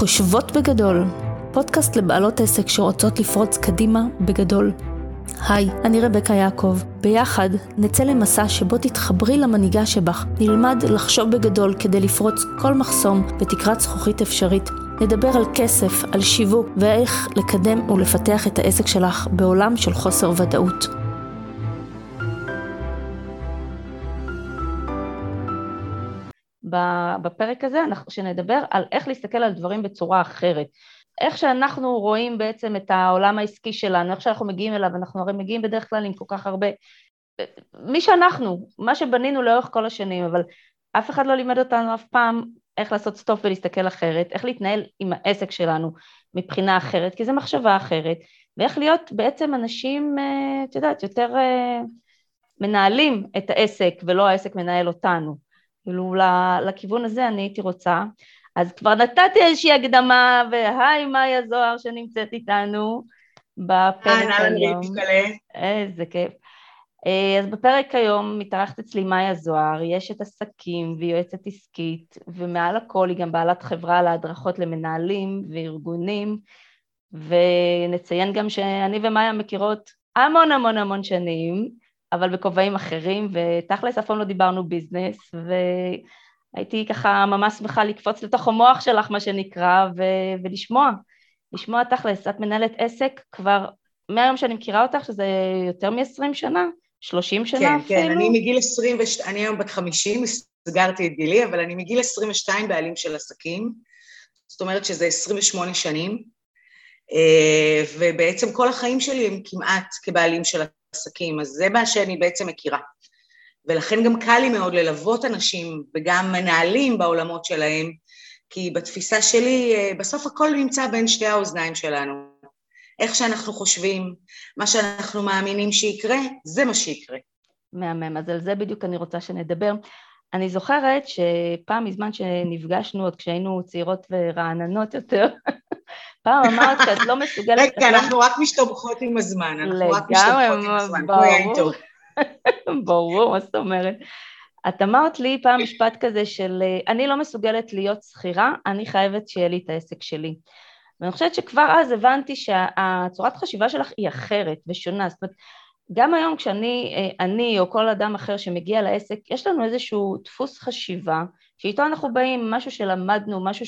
חושבות בגדול, פודקאסט לבעלות עסק שרוצות לפרוץ קדימה בגדול. היי, אני רבקה יעקב. ביחד נצא למסע שבו תתחברי למנהיגה שבך, נלמד לחשוב בגדול כדי לפרוץ כל מחסום בתקרת זכוכית אפשרית. נדבר על כסף, על שיווק ואיך לקדם ולפתח את העסק שלך בעולם של חוסר ודאות. בפרק הזה שנדבר על איך להסתכל על דברים בצורה אחרת. איך שאנחנו רואים בעצם את העולם העסקי שלנו, איך שאנחנו מגיעים אליו, אנחנו הרי מגיעים בדרך כלל עם כל כך הרבה... מי שאנחנו, מה שבנינו לאורך כל השנים, אבל אף אחד לא לימד אותנו אף פעם איך לעשות סטופ ולהסתכל אחרת, איך להתנהל עם העסק שלנו מבחינה אחרת, כי זו מחשבה אחרת, ואיך להיות בעצם אנשים, אה, את יודעת, יותר אה, מנהלים את העסק ולא העסק מנהל אותנו. כאילו לכיוון הזה אני הייתי רוצה. אז כבר נתתי איזושהי הקדמה, והי מאיה זוהר שנמצאת איתנו בפרק היום. איזה כיף. אה, אז בפרק היום מתארחת אצלי מאיה זוהר, יש את עסקים והיא יועצת עסקית, ומעל הכל היא גם בעלת חברה להדרכות למנהלים וארגונים, ונציין גם שאני ומאיה מכירות המון המון המון שנים, אבל בכובעים אחרים, ותכלס אף פעם לא דיברנו ביזנס, והייתי ככה ממש שמחה לקפוץ לתוך המוח שלך, מה שנקרא, ו- ולשמוע, לשמוע תכלס, את מנהלת עסק כבר מהיום שאני מכירה אותך, שזה יותר מ-20 שנה, 30 שנה כן, אפילו. כן, כן, אני מגיל 22, אני היום בת 50, סגרתי את גילי, אבל אני מגיל 22 בעלים של עסקים, זאת אומרת שזה 28 שנים, אה, ובעצם כל החיים שלי הם כמעט כבעלים של עסקים, אז זה מה שאני בעצם מכירה. ולכן גם קל לי מאוד ללוות אנשים וגם מנהלים בעולמות שלהם, כי בתפיסה שלי אה, בסוף הכל נמצא בין שתי האוזניים שלנו. איך שאנחנו חושבים, מה שאנחנו מאמינים שיקרה, זה מה שיקרה. מהמם, אז על זה בדיוק אני רוצה שנדבר. אני זוכרת שפעם מזמן שנפגשנו, עוד כשהיינו צעירות ורעננות יותר, פעם אמרת שאת לא מסוגלת... רגע, אנחנו רק משתבחות עם הזמן, אנחנו רק משתבחות עם הזמן, ברור. ברור, מה זאת אומרת? את אמרת לי פעם משפט כזה של אני לא מסוגלת להיות שכירה, אני חייבת שיהיה לי את העסק שלי. ואני חושבת שכבר אז הבנתי שהצורת חשיבה שלך היא אחרת ושונה, זאת אומרת, גם היום כשאני אני או כל אדם אחר שמגיע לעסק, יש לנו איזשהו דפוס חשיבה שאיתו אנחנו באים, משהו שלמדנו, משהו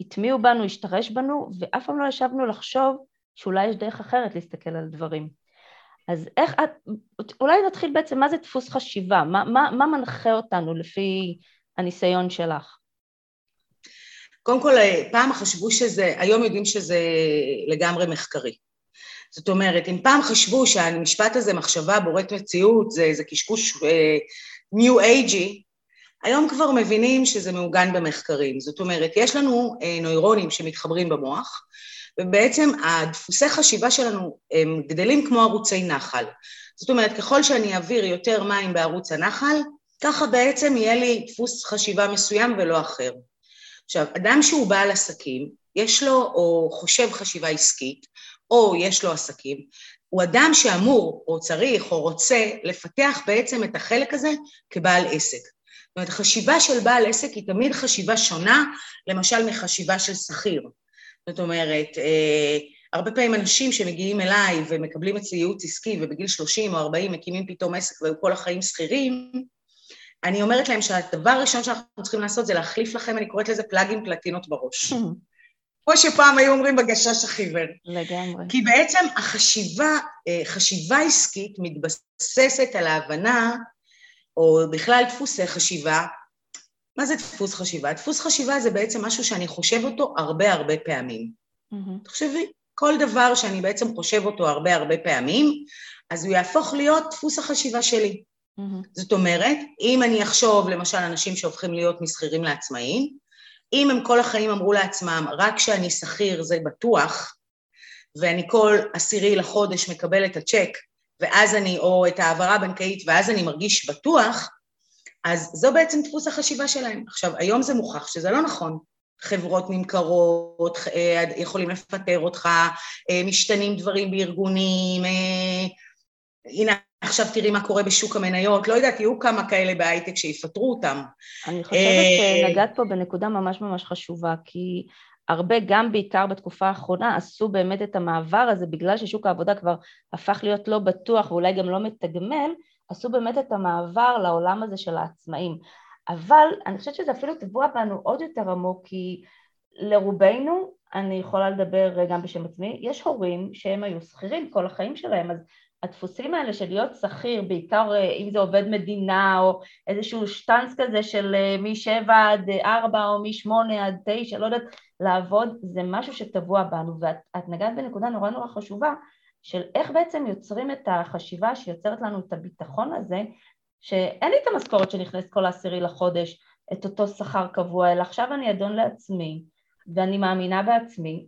שהטמיעו בנו, השתרש בנו, ואף פעם לא ישבנו לחשוב שאולי יש דרך אחרת להסתכל על דברים. אז איך את, אולי נתחיל בעצם, מה זה דפוס חשיבה? מה, מה, מה מנחה אותנו לפי הניסיון שלך? קודם כל, פעם חשבו שזה, היום יודעים שזה לגמרי מחקרי. זאת אומרת, אם פעם חשבו שהמשפט הזה, מחשבה בוראת מציאות, זה, זה קשקוש ניו uh, אייג'י, היום כבר מבינים שזה מעוגן במחקרים. זאת אומרת, יש לנו uh, נוירונים שמתחברים במוח, ובעצם הדפוסי חשיבה שלנו הם גדלים כמו ערוצי נחל. זאת אומרת, ככל שאני אעביר יותר מים בערוץ הנחל, ככה בעצם יהיה לי דפוס חשיבה מסוים ולא אחר. עכשיו, אדם שהוא בעל עסקים, יש לו או חושב חשיבה עסקית, או יש לו עסקים, הוא אדם שאמור או צריך או רוצה לפתח בעצם את החלק הזה כבעל עסק. זאת אומרת, חשיבה של בעל עסק היא תמיד חשיבה שונה, למשל מחשיבה של שכיר. זאת אומרת, אה, הרבה פעמים אנשים שמגיעים אליי ומקבלים אצלי ייעוץ עסקי ובגיל 30 או 40 מקימים פתאום עסק והיו כל החיים שכירים, אני אומרת להם שהדבר הראשון שאנחנו צריכים לעשות זה להחליף לכם, אני קוראת לזה פלאגים פלטינות בראש. כמו שפעם היו אומרים בגשש החיוור. לגמרי. כי בעצם החשיבה, אה, חשיבה עסקית מתבססת על ההבנה, או בכלל דפוסי חשיבה, מה זה דפוס חשיבה? דפוס חשיבה זה בעצם משהו שאני חושב אותו הרבה הרבה פעמים. Mm-hmm. תחשבי, כל דבר שאני בעצם חושב אותו הרבה הרבה פעמים, אז הוא יהפוך להיות דפוס החשיבה שלי. Mm-hmm. זאת אומרת, אם אני אחשוב, למשל, אנשים שהופכים להיות משכירים לעצמאים, אם הם כל החיים אמרו לעצמם, רק כשאני שכיר זה בטוח, ואני כל עשירי לחודש מקבל את הצ'ק, ואז אני, או את ההעברה הבנקאית, ואז אני מרגיש בטוח, אז זו בעצם דפוס החשיבה שלהם. עכשיו, היום זה מוכח שזה לא נכון. חברות נמכרות, אה, יכולים לפטר אותך, אה, משתנים דברים בארגונים, אה, הנה עכשיו תראי מה קורה בשוק המניות, לא יודעת, יהיו כמה כאלה בהייטק שיפטרו אותם. אני חושבת שנגעת פה בנקודה ממש ממש חשובה, כי הרבה, גם בעיקר בתקופה האחרונה, עשו באמת את המעבר הזה, בגלל ששוק העבודה כבר הפך להיות לא בטוח ואולי גם לא מתגמל, עשו באמת את המעבר לעולם הזה של העצמאים. אבל אני חושבת שזה אפילו טבוע בנו עוד יותר עמוק, כי לרובנו, אני יכולה לדבר גם בשם עצמי, יש הורים שהם היו שכירים כל החיים שלהם, אז הדפוסים האלה של להיות שכיר, בעיקר אה, אם זה עובד מדינה או איזשהו שטאנץ כזה של אה, משבע עד ארבע או משמונה עד תשע, לא יודעת, לעבוד, זה משהו שטבוע בנו, ואת נגעת בנקודה נורא נורא חשובה של איך בעצם יוצרים את החשיבה שיוצרת לנו את הביטחון הזה, שאין לי את המשכורת שנכנסת כל העשירי לחודש, את אותו שכר קבוע, אלא עכשיו אני אדון לעצמי, ואני מאמינה בעצמי,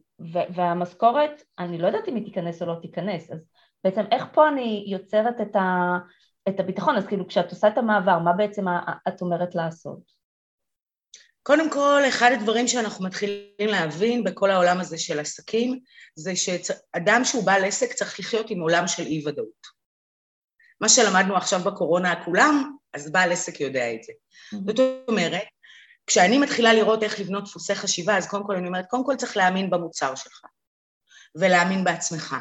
והמשכורת, אני לא יודעת אם היא תיכנס או לא תיכנס, אז בעצם איך פה אני יוצרת את, ה, את הביטחון, אז כאילו כשאת עושה את המעבר, מה בעצם את אומרת לעשות? קודם כל, אחד הדברים שאנחנו מתחילים להבין בכל העולם הזה של עסקים, זה שאדם שהוא בעל עסק צריך לחיות עם עולם של אי ודאות. מה שלמדנו עכשיו בקורונה כולם, אז בעל עסק יודע את זה. Mm-hmm. זאת אומרת, כשאני מתחילה לראות איך לבנות דפוסי חשיבה, אז קודם כל אני אומרת, קודם כל צריך להאמין במוצר שלך, ולהאמין בעצמך,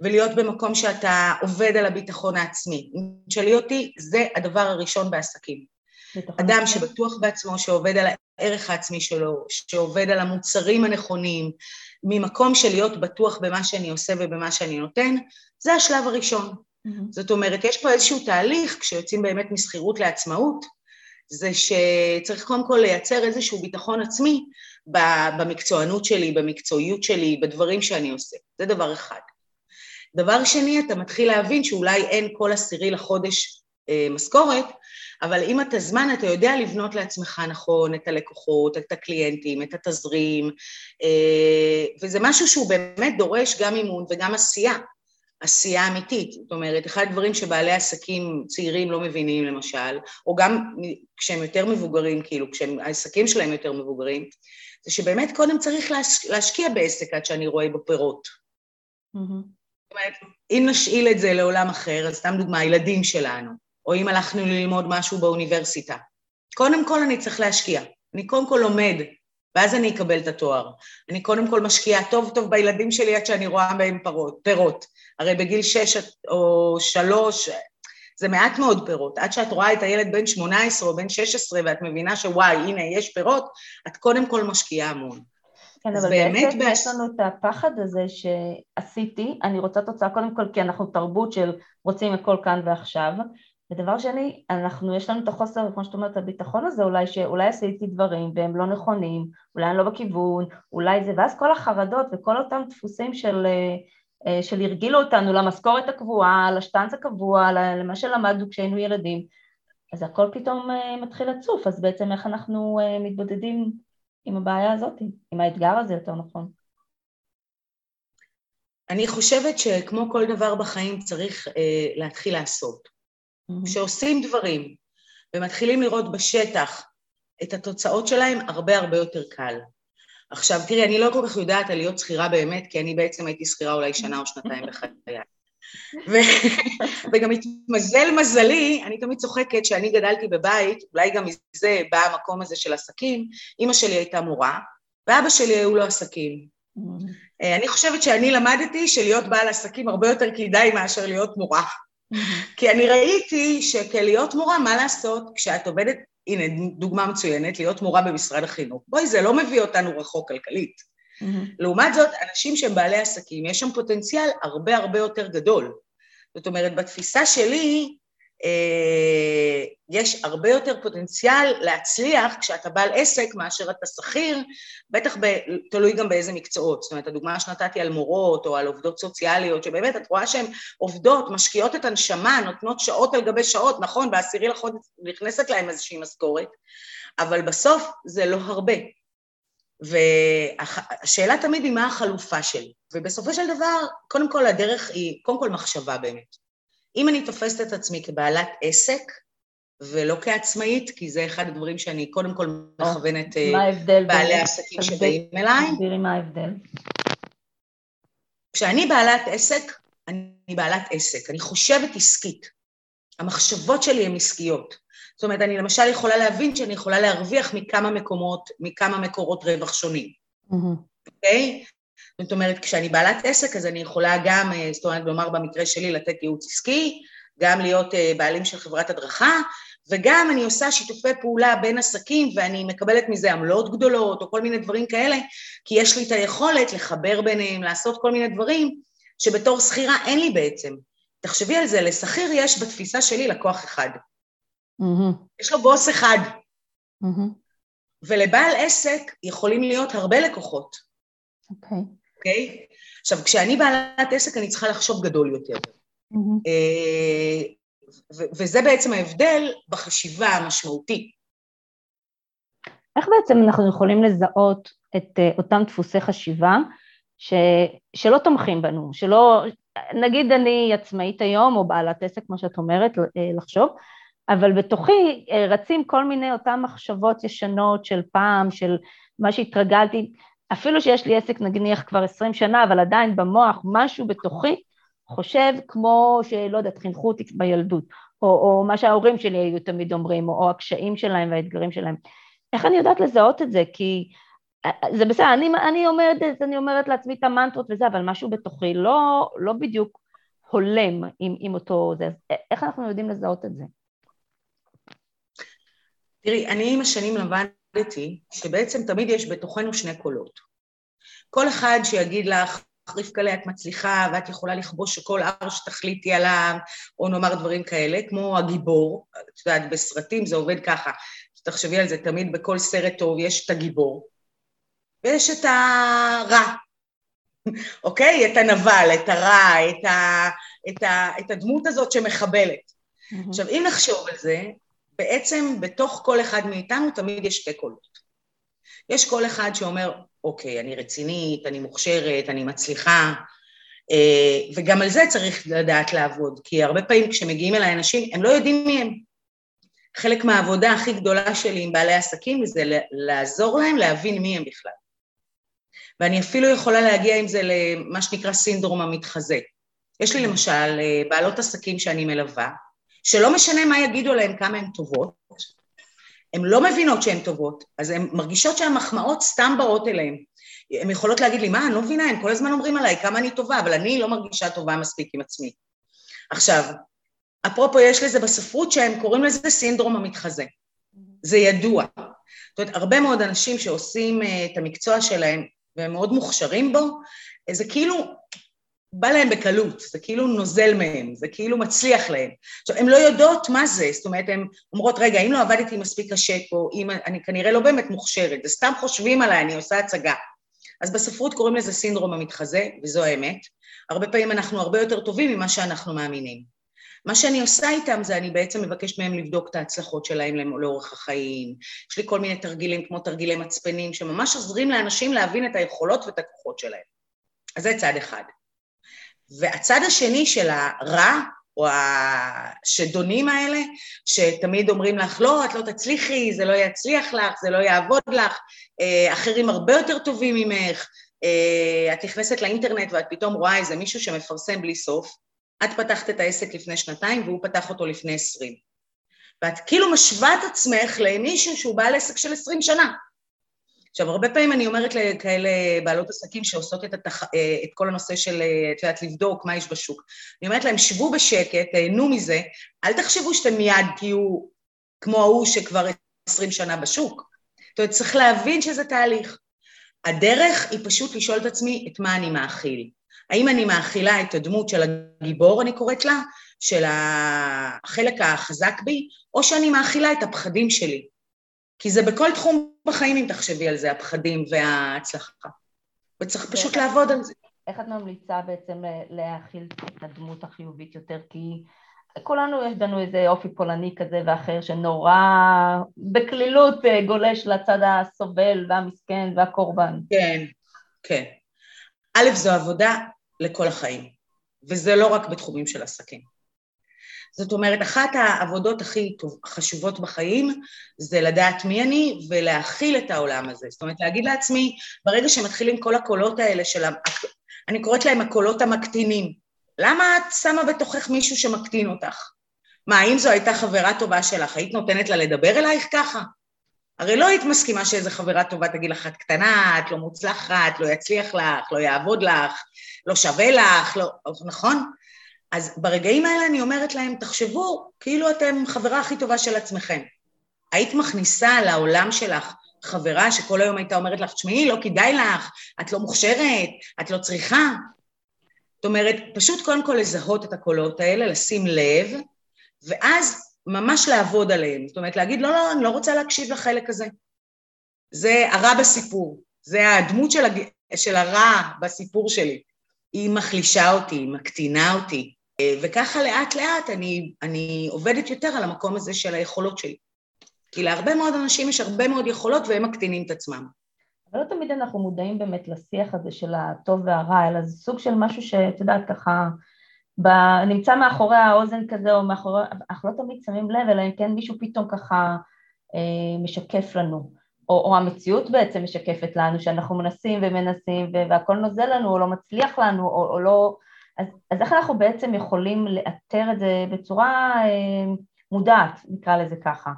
ולהיות במקום שאתה עובד על הביטחון העצמי. אם תשאלי אותי, זה הדבר הראשון בעסקים. אדם שבטוח בעצמו, שעובד על הערך העצמי שלו, שעובד על המוצרים הנכונים, ממקום של להיות בטוח במה שאני עושה ובמה שאני נותן, זה השלב הראשון. Mm-hmm. זאת אומרת, יש פה איזשהו תהליך, כשיוצאים באמת משכירות לעצמאות, זה שצריך קודם כל לייצר איזשהו ביטחון עצמי במקצוענות שלי, במקצועיות שלי, בדברים שאני עושה. זה דבר אחד. דבר שני, אתה מתחיל להבין שאולי אין כל עשירי לחודש אה, משכורת, אבל אם אתה זמן, אתה יודע לבנות לעצמך נכון את הלקוחות, את הקליינטים, את התזרים, אה, וזה משהו שהוא באמת דורש גם אימון וגם עשייה, עשייה אמיתית. זאת אומרת, אחד הדברים שבעלי עסקים צעירים לא מבינים למשל, או גם כשהם יותר מבוגרים, כאילו, כשהעסקים שלהם יותר מבוגרים, זה שבאמת קודם צריך להשקיע בעסק עד שאני רואה בו פירות. Mm-hmm. אומרת, אם נשאיל את זה לעולם אחר, אז סתם דוגמה, הילדים שלנו, או אם הלכנו ללמוד משהו באוניברסיטה. קודם כל אני צריך להשקיע. אני קודם כל לומד, ואז אני אקבל את התואר. אני קודם כל משקיעה טוב טוב בילדים שלי עד שאני רואה בהם פירות. פירות. הרי בגיל שש או שלוש זה מעט מאוד פירות. עד שאת רואה את הילד בן 18 או בן 16 ואת מבינה שוואי, הנה, יש פירות, את קודם כל משקיעה המון. כן, אבל בעצם בש... יש לנו את הפחד הזה שעשיתי, אני רוצה תוצאה קודם כל כי אנחנו תרבות של רוצים הכל כאן ועכשיו, ודבר שני, אנחנו, יש לנו את החוסר, כמו שאת אומרת, הביטחון הזה אולי, שאולי עשיתי דברים והם לא נכונים, אולי אני לא בכיוון, אולי זה, ואז כל החרדות וכל אותם דפוסים של, אה, של הרגילו אותנו למשכורת הקבועה, לשטנץ הקבוע, למה שלמדנו כשהיינו ילדים, אז הכל פתאום אה, מתחיל לצוף, אז בעצם איך אנחנו אה, מתבודדים עם הבעיה הזאת, עם האתגר הזה יותר נכון. אני חושבת שכמו כל דבר בחיים צריך אה, להתחיל לעשות. כשעושים דברים ומתחילים לראות בשטח את התוצאות שלהם, הרבה הרבה יותר קל. עכשיו, תראי, אני לא כל כך יודעת על להיות שכירה באמת, כי אני בעצם הייתי שכירה אולי שנה או שנתיים בחיי. ו- וגם התמזל מזלי, אני תמיד צוחקת שאני גדלתי בבית, אולי גם מזה בא המקום הזה של עסקים, אימא שלי הייתה מורה, ואבא שלי היו לו עסקים. אה, אני חושבת שאני למדתי שלהיות בעל עסקים הרבה יותר כדאי מאשר להיות מורה. כי אני ראיתי שכלהיות מורה, מה לעשות, כשאת עובדת, הנה דוגמה מצוינת, להיות מורה במשרד החינוך. בואי, זה לא מביא אותנו רחוק כלכלית. Mm-hmm. לעומת זאת, אנשים שהם בעלי עסקים, יש שם פוטנציאל הרבה הרבה יותר גדול. זאת אומרת, בתפיסה שלי, אה, יש הרבה יותר פוטנציאל להצליח כשאתה בעל עסק מאשר אתה שכיר, בטח ב, תלוי גם באיזה מקצועות. זאת אומרת, הדוגמה שנתתי על מורות או על עובדות סוציאליות, שבאמת את רואה שהן עובדות, משקיעות את הנשמה, נותנות שעות על גבי שעות, נכון, בעשירי לחודש נכנסת להן איזושהי משכורת, אבל בסוף זה לא הרבה. והשאלה תמיד היא מה החלופה שלי. ובסופו של דבר, קודם כל הדרך היא, קודם כל מחשבה באמת. אם אני תופסת את עצמי כבעלת עסק, ולא כעצמאית, כי זה אחד הדברים שאני קודם כל מכוונת אה, בעלי העסקים שבאים אליי. תסבירי מה ההבדל. כשאני בעלת עסק, אני בעלת עסק, אני חושבת עסקית. המחשבות שלי הן עסקיות. זאת אומרת, אני למשל יכולה להבין שאני יכולה להרוויח מכמה מקומות, מכמה מקורות רווח שונים. אוקיי? Mm-hmm. Okay? זאת אומרת, כשאני בעלת עסק, אז אני יכולה גם, אה, זאת אומרת, לומר במקרה שלי, לתת ייעוץ עסקי, גם להיות אה, בעלים של חברת הדרכה, וגם אני עושה שיתופי פעולה בין עסקים ואני מקבלת מזה עמלות גדולות או כל מיני דברים כאלה, כי יש לי את היכולת לחבר ביניהם, לעשות כל מיני דברים שבתור שכירה אין לי בעצם. תחשבי על זה, לשכיר יש בתפיסה שלי לקוח אחד. Mm-hmm. יש לו בוס אחד. Mm-hmm. ולבעל עסק יכולים להיות הרבה לקוחות. אוקיי. Okay. אוקיי? Okay? עכשיו, כשאני בעלת עסק אני צריכה לחשוב גדול יותר. Mm-hmm. וזה בעצם ההבדל בחשיבה המשמעותית. איך בעצם אנחנו יכולים לזהות את אה, אותם דפוסי חשיבה ש, שלא תומכים בנו, שלא, נגיד אני עצמאית היום או בעלת עסק, כמו שאת אומרת, אה, לחשוב, אבל בתוכי אה, רצים כל מיני אותן מחשבות ישנות של פעם, של מה שהתרגלתי, אפילו שיש לי עסק נניח כבר עשרים שנה, אבל עדיין במוח משהו בתוכי חושב כמו שלא יודעת, חינכו אותי בילדות, או, או מה שההורים שלי היו תמיד אומרים, או, או הקשיים שלהם והאתגרים שלהם. איך אני יודעת לזהות את זה? כי אה, זה בסדר, אני, אני אומרת אני אומרת לעצמי את המנטרות וזה, אבל משהו בתוכי לא, לא בדיוק הולם עם, עם אותו זה, איך אנחנו יודעים לזהות את זה? תראי, אני עם השנים למדתי שבעצם תמיד יש בתוכנו שני קולות. כל אחד שיגיד לך, רבקלה את מצליחה ואת יכולה לכבוש כל הר שתחליטי עליו, או נאמר דברים כאלה, כמו הגיבור, את יודעת, בסרטים זה עובד ככה, תחשבי על זה, תמיד בכל סרט טוב יש את הגיבור, ויש את הרע, אוקיי? את הנבל, את הרע, את, ה, את, ה, את הדמות הזאת שמחבלת. Mm-hmm. עכשיו, אם נחשוב על זה, בעצם בתוך כל אחד מאיתנו תמיד יש שתי קולות. יש קול אחד שאומר, אוקיי, אני רצינית, אני מוכשרת, אני מצליחה, אה, וגם על זה צריך לדעת לעבוד, כי הרבה פעמים כשמגיעים אליי אנשים, הם לא יודעים מי הם. חלק מהעבודה הכי גדולה שלי עם בעלי עסקים זה לעזור להם להבין מי הם בכלל. ואני אפילו יכולה להגיע עם זה למה שנקרא סינדרום המתחזה. יש לי למשל אה, בעלות עסקים שאני מלווה, שלא משנה מה יגידו להם כמה הן טובות, הן לא מבינות שהן טובות, אז הן מרגישות שהמחמאות סתם באות אליהן. הן יכולות להגיד לי, מה, אני לא מבינה, הן כל הזמן אומרים עליי כמה אני טובה, אבל אני לא מרגישה טובה מספיק עם עצמי. עכשיו, אפרופו, יש לזה בספרות שהם קוראים לזה סינדרום המתחזה. זה ידוע. זאת אומרת, הרבה מאוד אנשים שעושים uh, את המקצוע שלהם והם מאוד מוכשרים בו, זה כאילו בא להם בקלות, זה כאילו נוזל מהם, זה כאילו מצליח להם. עכשיו, הן לא יודעות מה זה, זאת אומרת, הן אומרות, רגע, אם לא עבדתי מספיק קשה פה, אם אני כנראה לא באמת מוכשרת, זה סתם חושבים עליי, אני עושה הצגה. אז בספרות קוראים לזה סינדרום המתחזה, וזו האמת. הרבה פעמים אנחנו הרבה יותר טובים ממה שאנחנו מאמינים. מה שאני עושה איתם זה אני בעצם מבקשת מהם לבדוק את ההצלחות שלהם לאורך החיים. יש לי כל מיני תרגילים כמו תרגילי מצפנים שממש עוזרים לאנשים להבין את היכולות ואת הכוחות שלהם. אז זה צד אחד. והצד השני של הרע, או השדונים האלה, שתמיד אומרים לך, לא, את לא תצליחי, זה לא יצליח לך, זה לא יעבוד לך, אה, אחרים הרבה יותר טובים ממך, אה, את נכנסת לאינטרנט ואת פתאום רואה איזה מישהו שמפרסם בלי סוף, את פתחת את העסק לפני שנתיים והוא פתח אותו לפני עשרים. ואת כאילו משווה את עצמך למישהו שהוא בעל עסק של עשרים שנה. עכשיו, הרבה פעמים אני אומרת לכאלה בעלות עסקים שעושות את, התח... אה, את כל הנושא של, אה, את יודעת, לבדוק מה יש בשוק. אני אומרת להם, שבו בשקט, תהנו מזה, אל תחשבו שאתם מיד תהיו כמו ההוא שכבר עשרים שנה בשוק. זאת אומרת, צריך להבין שזה תהליך. הדרך היא פשוט לשאול את עצמי את מה אני מאכיל. האם אני מאכילה את הדמות של הגיבור, אני קוראת לה, של החלק החזק בי, או שאני מאכילה את הפחדים שלי. כי זה בכל תחום בחיים, אם תחשבי על זה, הפחדים וההצלחה. וצריך פשוט לעבוד על זה. איך את ממליצה בעצם להאכיל את הדמות החיובית יותר? כי כולנו יש לנו איזה אופי פולני כזה ואחר שנורא בקלילות אה, גולש לצד הסובל והמסכן והקורבן. כן, כן. א', זו עבודה לכל החיים, וזה לא רק בתחומים של עסקים. זאת אומרת, אחת העבודות הכי טוב, חשובות בחיים זה לדעת מי אני ולהכיל את העולם הזה. זאת אומרת, להגיד לעצמי, ברגע שמתחילים כל הקולות האלה של... אני קוראת להם הקולות המקטינים. למה את שמה בתוכך מישהו שמקטין אותך? מה, אם זו הייתה חברה טובה שלך, היית נותנת לה לדבר אלייך ככה? הרי לא היית מסכימה שאיזה חברה טובה תגיד לך, את קטנה, את לא מוצלחת, לא יצליח לך, לא יעבוד לך, לא שווה לך, לא... נכון? אז ברגעים האלה אני אומרת להם, תחשבו כאילו אתם חברה הכי טובה של עצמכם. היית מכניסה לעולם שלך חברה שכל היום הייתה אומרת לך, תשמעי, לא כדאי לך, את לא מוכשרת, את לא צריכה. זאת אומרת, פשוט קודם כל לזהות את הקולות האלה, לשים לב, ואז ממש לעבוד עליהם. זאת אומרת, להגיד, לא, לא, אני לא רוצה להקשיב לחלק הזה. זה הרע בסיפור, זה הדמות של, הג... של הרע בסיפור שלי. היא מחלישה אותי, היא מקטינה אותי, וככה לאט לאט אני, אני עובדת יותר על המקום הזה של היכולות שלי. כי להרבה מאוד אנשים יש הרבה מאוד יכולות והם מקטינים את עצמם. אבל לא תמיד אנחנו מודעים באמת לשיח הזה של הטוב והרע, אלא זה סוג של משהו שאת יודעת ככה, ב... נמצא מאחורי האוזן כזה או מאחורי, אנחנו לא תמיד שמים לב, אלא אם כן מישהו פתאום ככה אה, משקף לנו, או, או המציאות בעצם משקפת לנו, שאנחנו מנסים ומנסים והכל נוזל לנו או לא מצליח לנו או, או לא, אז, אז איך אנחנו בעצם יכולים לאתר את זה בצורה אה, מודעת, נקרא לזה ככה.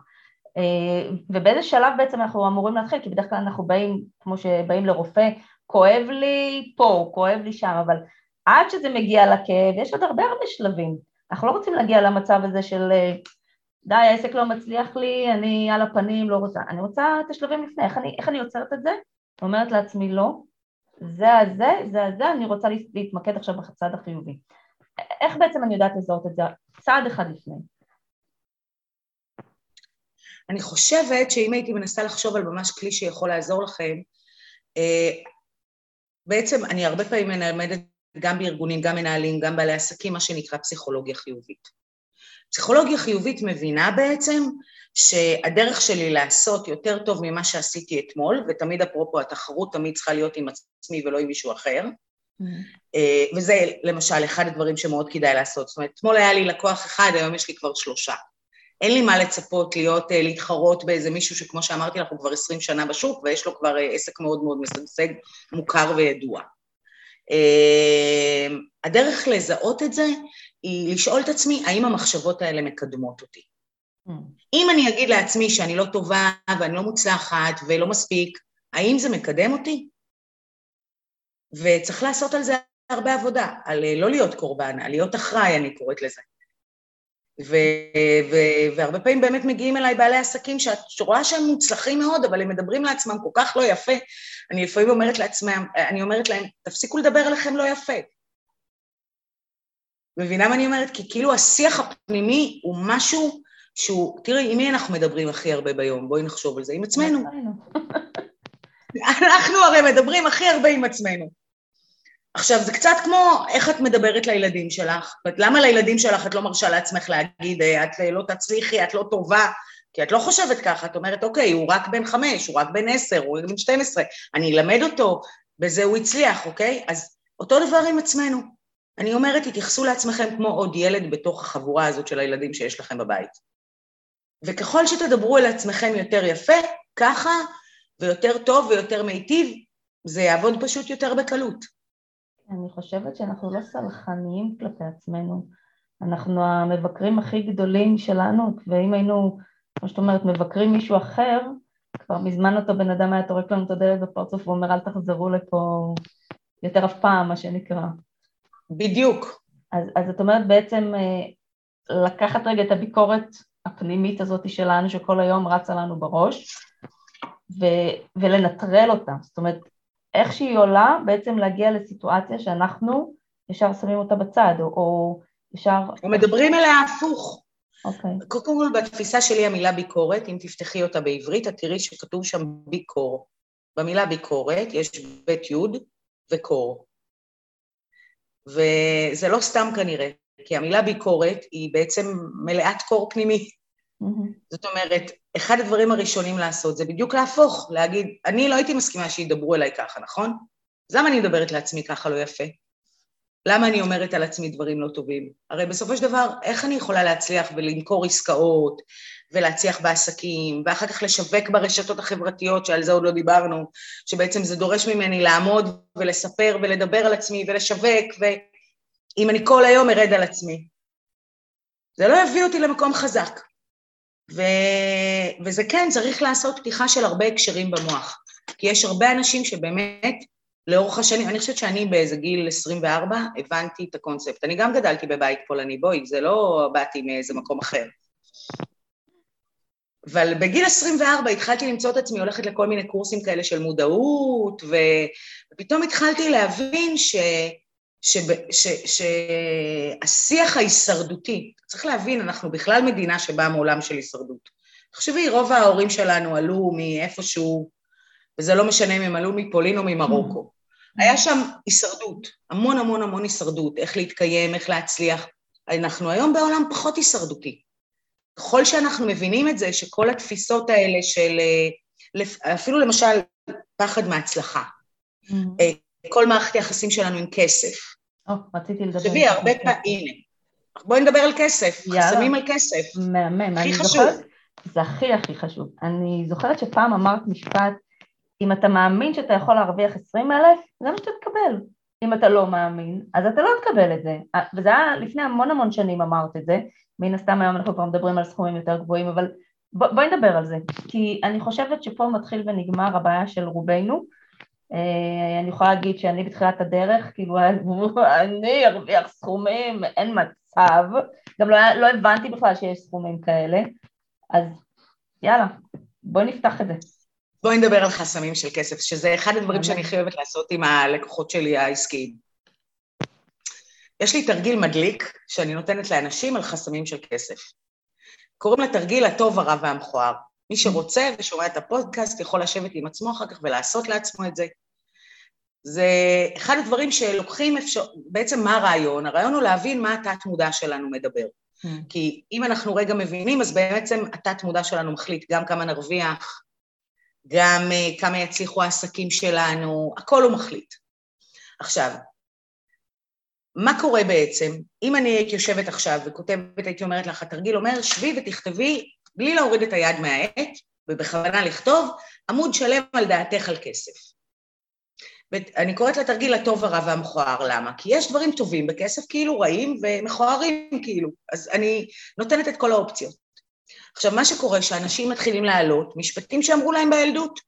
אה, ובאיזה שלב בעצם אנחנו אמורים להתחיל, כי בדרך כלל אנחנו באים, כמו שבאים לרופא, כואב לי פה, כואב לי שם, אבל עד שזה מגיע לכאב, יש עוד הרבה הרבה שלבים. אנחנו לא רוצים להגיע למצב הזה של אה, די, העסק לא מצליח לי, אני על הפנים, לא רוצה. אני רוצה את השלבים לפני, איך אני, איך אני עוצרת את זה? אומרת לעצמי לא, זה הזה, זה הזה, אני רוצה להתמקד עכשיו בצד החיובי. איך בעצם אני יודעת לזהות את זה? צעד אחד לפני. אני חושבת שאם הייתי מנסה לחשוב על ממש כלי שיכול לעזור לכם, אה, בעצם אני הרבה פעמים מלמדת גם בארגונים, גם מנהלים, גם בעלי עסקים, מה שנקרא פסיכולוגיה חיובית. פסיכולוגיה חיובית מבינה בעצם שהדרך שלי לעשות יותר טוב ממה שעשיתי אתמול, ותמיד אפרופו התחרות תמיד צריכה להיות עם עצמי ולא עם מישהו אחר, mm-hmm. וזה למשל אחד הדברים שמאוד כדאי לעשות. זאת אומרת, אתמול היה לי לקוח אחד, היום יש לי כבר שלושה. אין לי מה לצפות להיות, אה, להתחרות באיזה מישהו שכמו שאמרתי לך, הוא כבר עשרים שנה בשוק ויש לו כבר אה, עסק מאוד מאוד משגשג, מוכר וידוע. הדרך לזהות את זה היא לשאול את עצמי, האם המחשבות האלה מקדמות אותי? Mm. אם אני אגיד לעצמי שאני לא טובה ואני לא מוצלחת ולא מספיק, האם זה מקדם אותי? וצריך לעשות על זה הרבה עבודה, על אה, לא להיות קורבן, על להיות אחראי, אני קוראת לזה. ו- ו- והרבה פעמים באמת מגיעים אליי בעלי עסקים שאת רואה שהם מוצלחים מאוד, אבל הם מדברים לעצמם כל כך לא יפה. אני לפעמים אומרת לעצמם, אני אומרת להם, תפסיקו לדבר עליכם לא יפה. מבינה מה אני אומרת? כי כאילו השיח הפנימי הוא משהו שהוא, תראי, עם מי אנחנו מדברים הכי הרבה ביום? בואי נחשוב על זה, עם עצמנו. אנחנו הרי מדברים הכי הרבה עם עצמנו. עכשיו, זה קצת כמו איך את מדברת לילדים שלך. למה לילדים שלך את לא מרשה לעצמך להגיד, אה, את לא תצליחי, את לא טובה? כי את לא חושבת ככה, את אומרת, אוקיי, הוא רק בן חמש, הוא רק בן עשר, הוא רק בן שתים עשרה, אני אלמד אותו, בזה הוא הצליח, אוקיי? אז אותו דבר עם עצמנו. אני אומרת, תתייחסו לעצמכם כמו עוד ילד בתוך החבורה הזאת של הילדים שיש לכם בבית. וככל שתדברו אל עצמכם יותר יפה, ככה, ויותר טוב ויותר מיטיב, זה יעבוד פשוט יותר בקלות. אני חושבת שאנחנו לא סלחניים כלפי עצמנו. אנחנו המבקרים הכי גדולים שלנו, ואם היינו, כמו שאת אומרת, מבקרים מישהו אחר, כבר מזמן אותו בן אדם היה טורק לנו את הדלת בפרצוף ואומר אל תחזרו לפה יותר אף פעם, מה שנקרא. בדיוק. אז, אז את אומרת בעצם אה, לקחת רגע את הביקורת הפנימית הזאת שלנו, שכל היום רצה לנו בראש, ו, ולנטרל אותה. זאת אומרת, איך שהיא עולה, בעצם להגיע לסיטואציה שאנחנו ישר שמים אותה בצד, או, או ישר... או מדברים אליה הפוך. אוקיי. Okay. קודם כל, בתפיסה שלי המילה ביקורת, אם תפתחי אותה בעברית, את תראי שכתוב שם ביקור. במילה ביקורת יש בית יוד וקור. וזה לא סתם כנראה, כי המילה ביקורת היא בעצם מלאת קור פנימי. Mm-hmm. זאת אומרת, אחד הדברים הראשונים לעשות זה בדיוק להפוך, להגיד, אני לא הייתי מסכימה שידברו אליי ככה, נכון? אז למה אני מדברת לעצמי ככה לא יפה? למה אני אומרת על עצמי דברים לא טובים? הרי בסופו של דבר, איך אני יכולה להצליח ולמכור עסקאות ולהצליח בעסקים, ואחר כך לשווק ברשתות החברתיות, שעל זה עוד לא דיברנו, שבעצם זה דורש ממני לעמוד ולספר ולדבר על עצמי ולשווק, ואם אני כל היום ארד על עצמי. זה לא יביא אותי למקום חזק. ו... וזה כן, צריך לעשות פתיחה של הרבה הקשרים במוח, כי יש הרבה אנשים שבאמת לאורך השנים, אני חושבת שאני באיזה גיל 24 הבנתי את הקונספט. אני גם גדלתי בבית פולני, בואי, זה לא באתי מאיזה מקום אחר. אבל בגיל 24 התחלתי למצוא את עצמי הולכת לכל מיני קורסים כאלה של מודעות, ופתאום התחלתי להבין ש... שהשיח ההישרדותי, צריך להבין, אנחנו בכלל מדינה שבאה מעולם של הישרדות. תחשבי, רוב ההורים שלנו עלו מאיפשהו, וזה לא משנה אם הם עלו מפולין או ממרוקו. היה שם הישרדות, המון המון המון הישרדות, איך להתקיים, איך להצליח. אנחנו היום בעולם פחות הישרדותי. ככל שאנחנו מבינים את זה, שכל התפיסות האלה של, אה, אפילו למשל פחד מהצלחה, mm-hmm. אה, כל מערכת היחסים שלנו עם כסף. או, רציתי לדבר. תביאי, הרבה פעמים, בואי נדבר על כסף. חסמים על כסף. מהמם, הכי חשוב. זוכרת, זה הכי הכי חשוב. אני זוכרת שפעם אמרת משפט, אם אתה מאמין שאתה יכול להרוויח עשרים אלף, זה מה שאתה תקבל. אם אתה לא מאמין, אז אתה לא תקבל את זה. וזה היה לפני המון המון שנים אמרת את זה, מן הסתם היום אנחנו כבר מדברים על סכומים יותר גבוהים, אבל בוא, בואי נדבר על זה, כי אני חושבת שפה מתחיל ונגמר הבעיה של רובנו. אה, אני יכולה להגיד שאני בתחילת הדרך, כאילו אני ארוויח סכומים, אין מצב, גם לא, לא הבנתי בכלל שיש סכומים כאלה, אז יאללה, בואי נפתח את זה. בואי נדבר על חסמים של כסף, שזה אחד הדברים שאני חייבת לעשות עם הלקוחות שלי העסקיים. יש לי תרגיל מדליק שאני נותנת לאנשים על חסמים של כסף. קוראים לתרגיל הטוב, הרע והמכוער. מי שרוצה ושומע את הפודקאסט יכול לשבת עם עצמו אחר כך ולעשות לעצמו את זה. זה אחד הדברים שלוקחים אפשר... בעצם מה הרעיון? הרעיון הוא להבין מה התת-מודע שלנו מדבר. Mm. כי אם אנחנו רגע מבינים, אז בעצם התת-מודע שלנו מחליט גם כמה נרוויח, גם uh, כמה יצליחו העסקים שלנו, הכל הוא מחליט. עכשיו, מה קורה בעצם? אם אני הייתי יושבת עכשיו וכותבת, הייתי אומרת לך, התרגיל אומר, שבי ותכתבי, בלי להוריד את היד מהעט, ובכוונה לכתוב, עמוד שלם על דעתך על כסף. ואני קוראת לתרגיל הטוב, הרע והמכוער, למה? כי יש דברים טובים בכסף כאילו רעים ומכוערים כאילו, אז אני נותנת את כל האופציות. עכשיו, מה שקורה שאנשים מתחילים לעלות, משפטים שאמרו להם בילדות,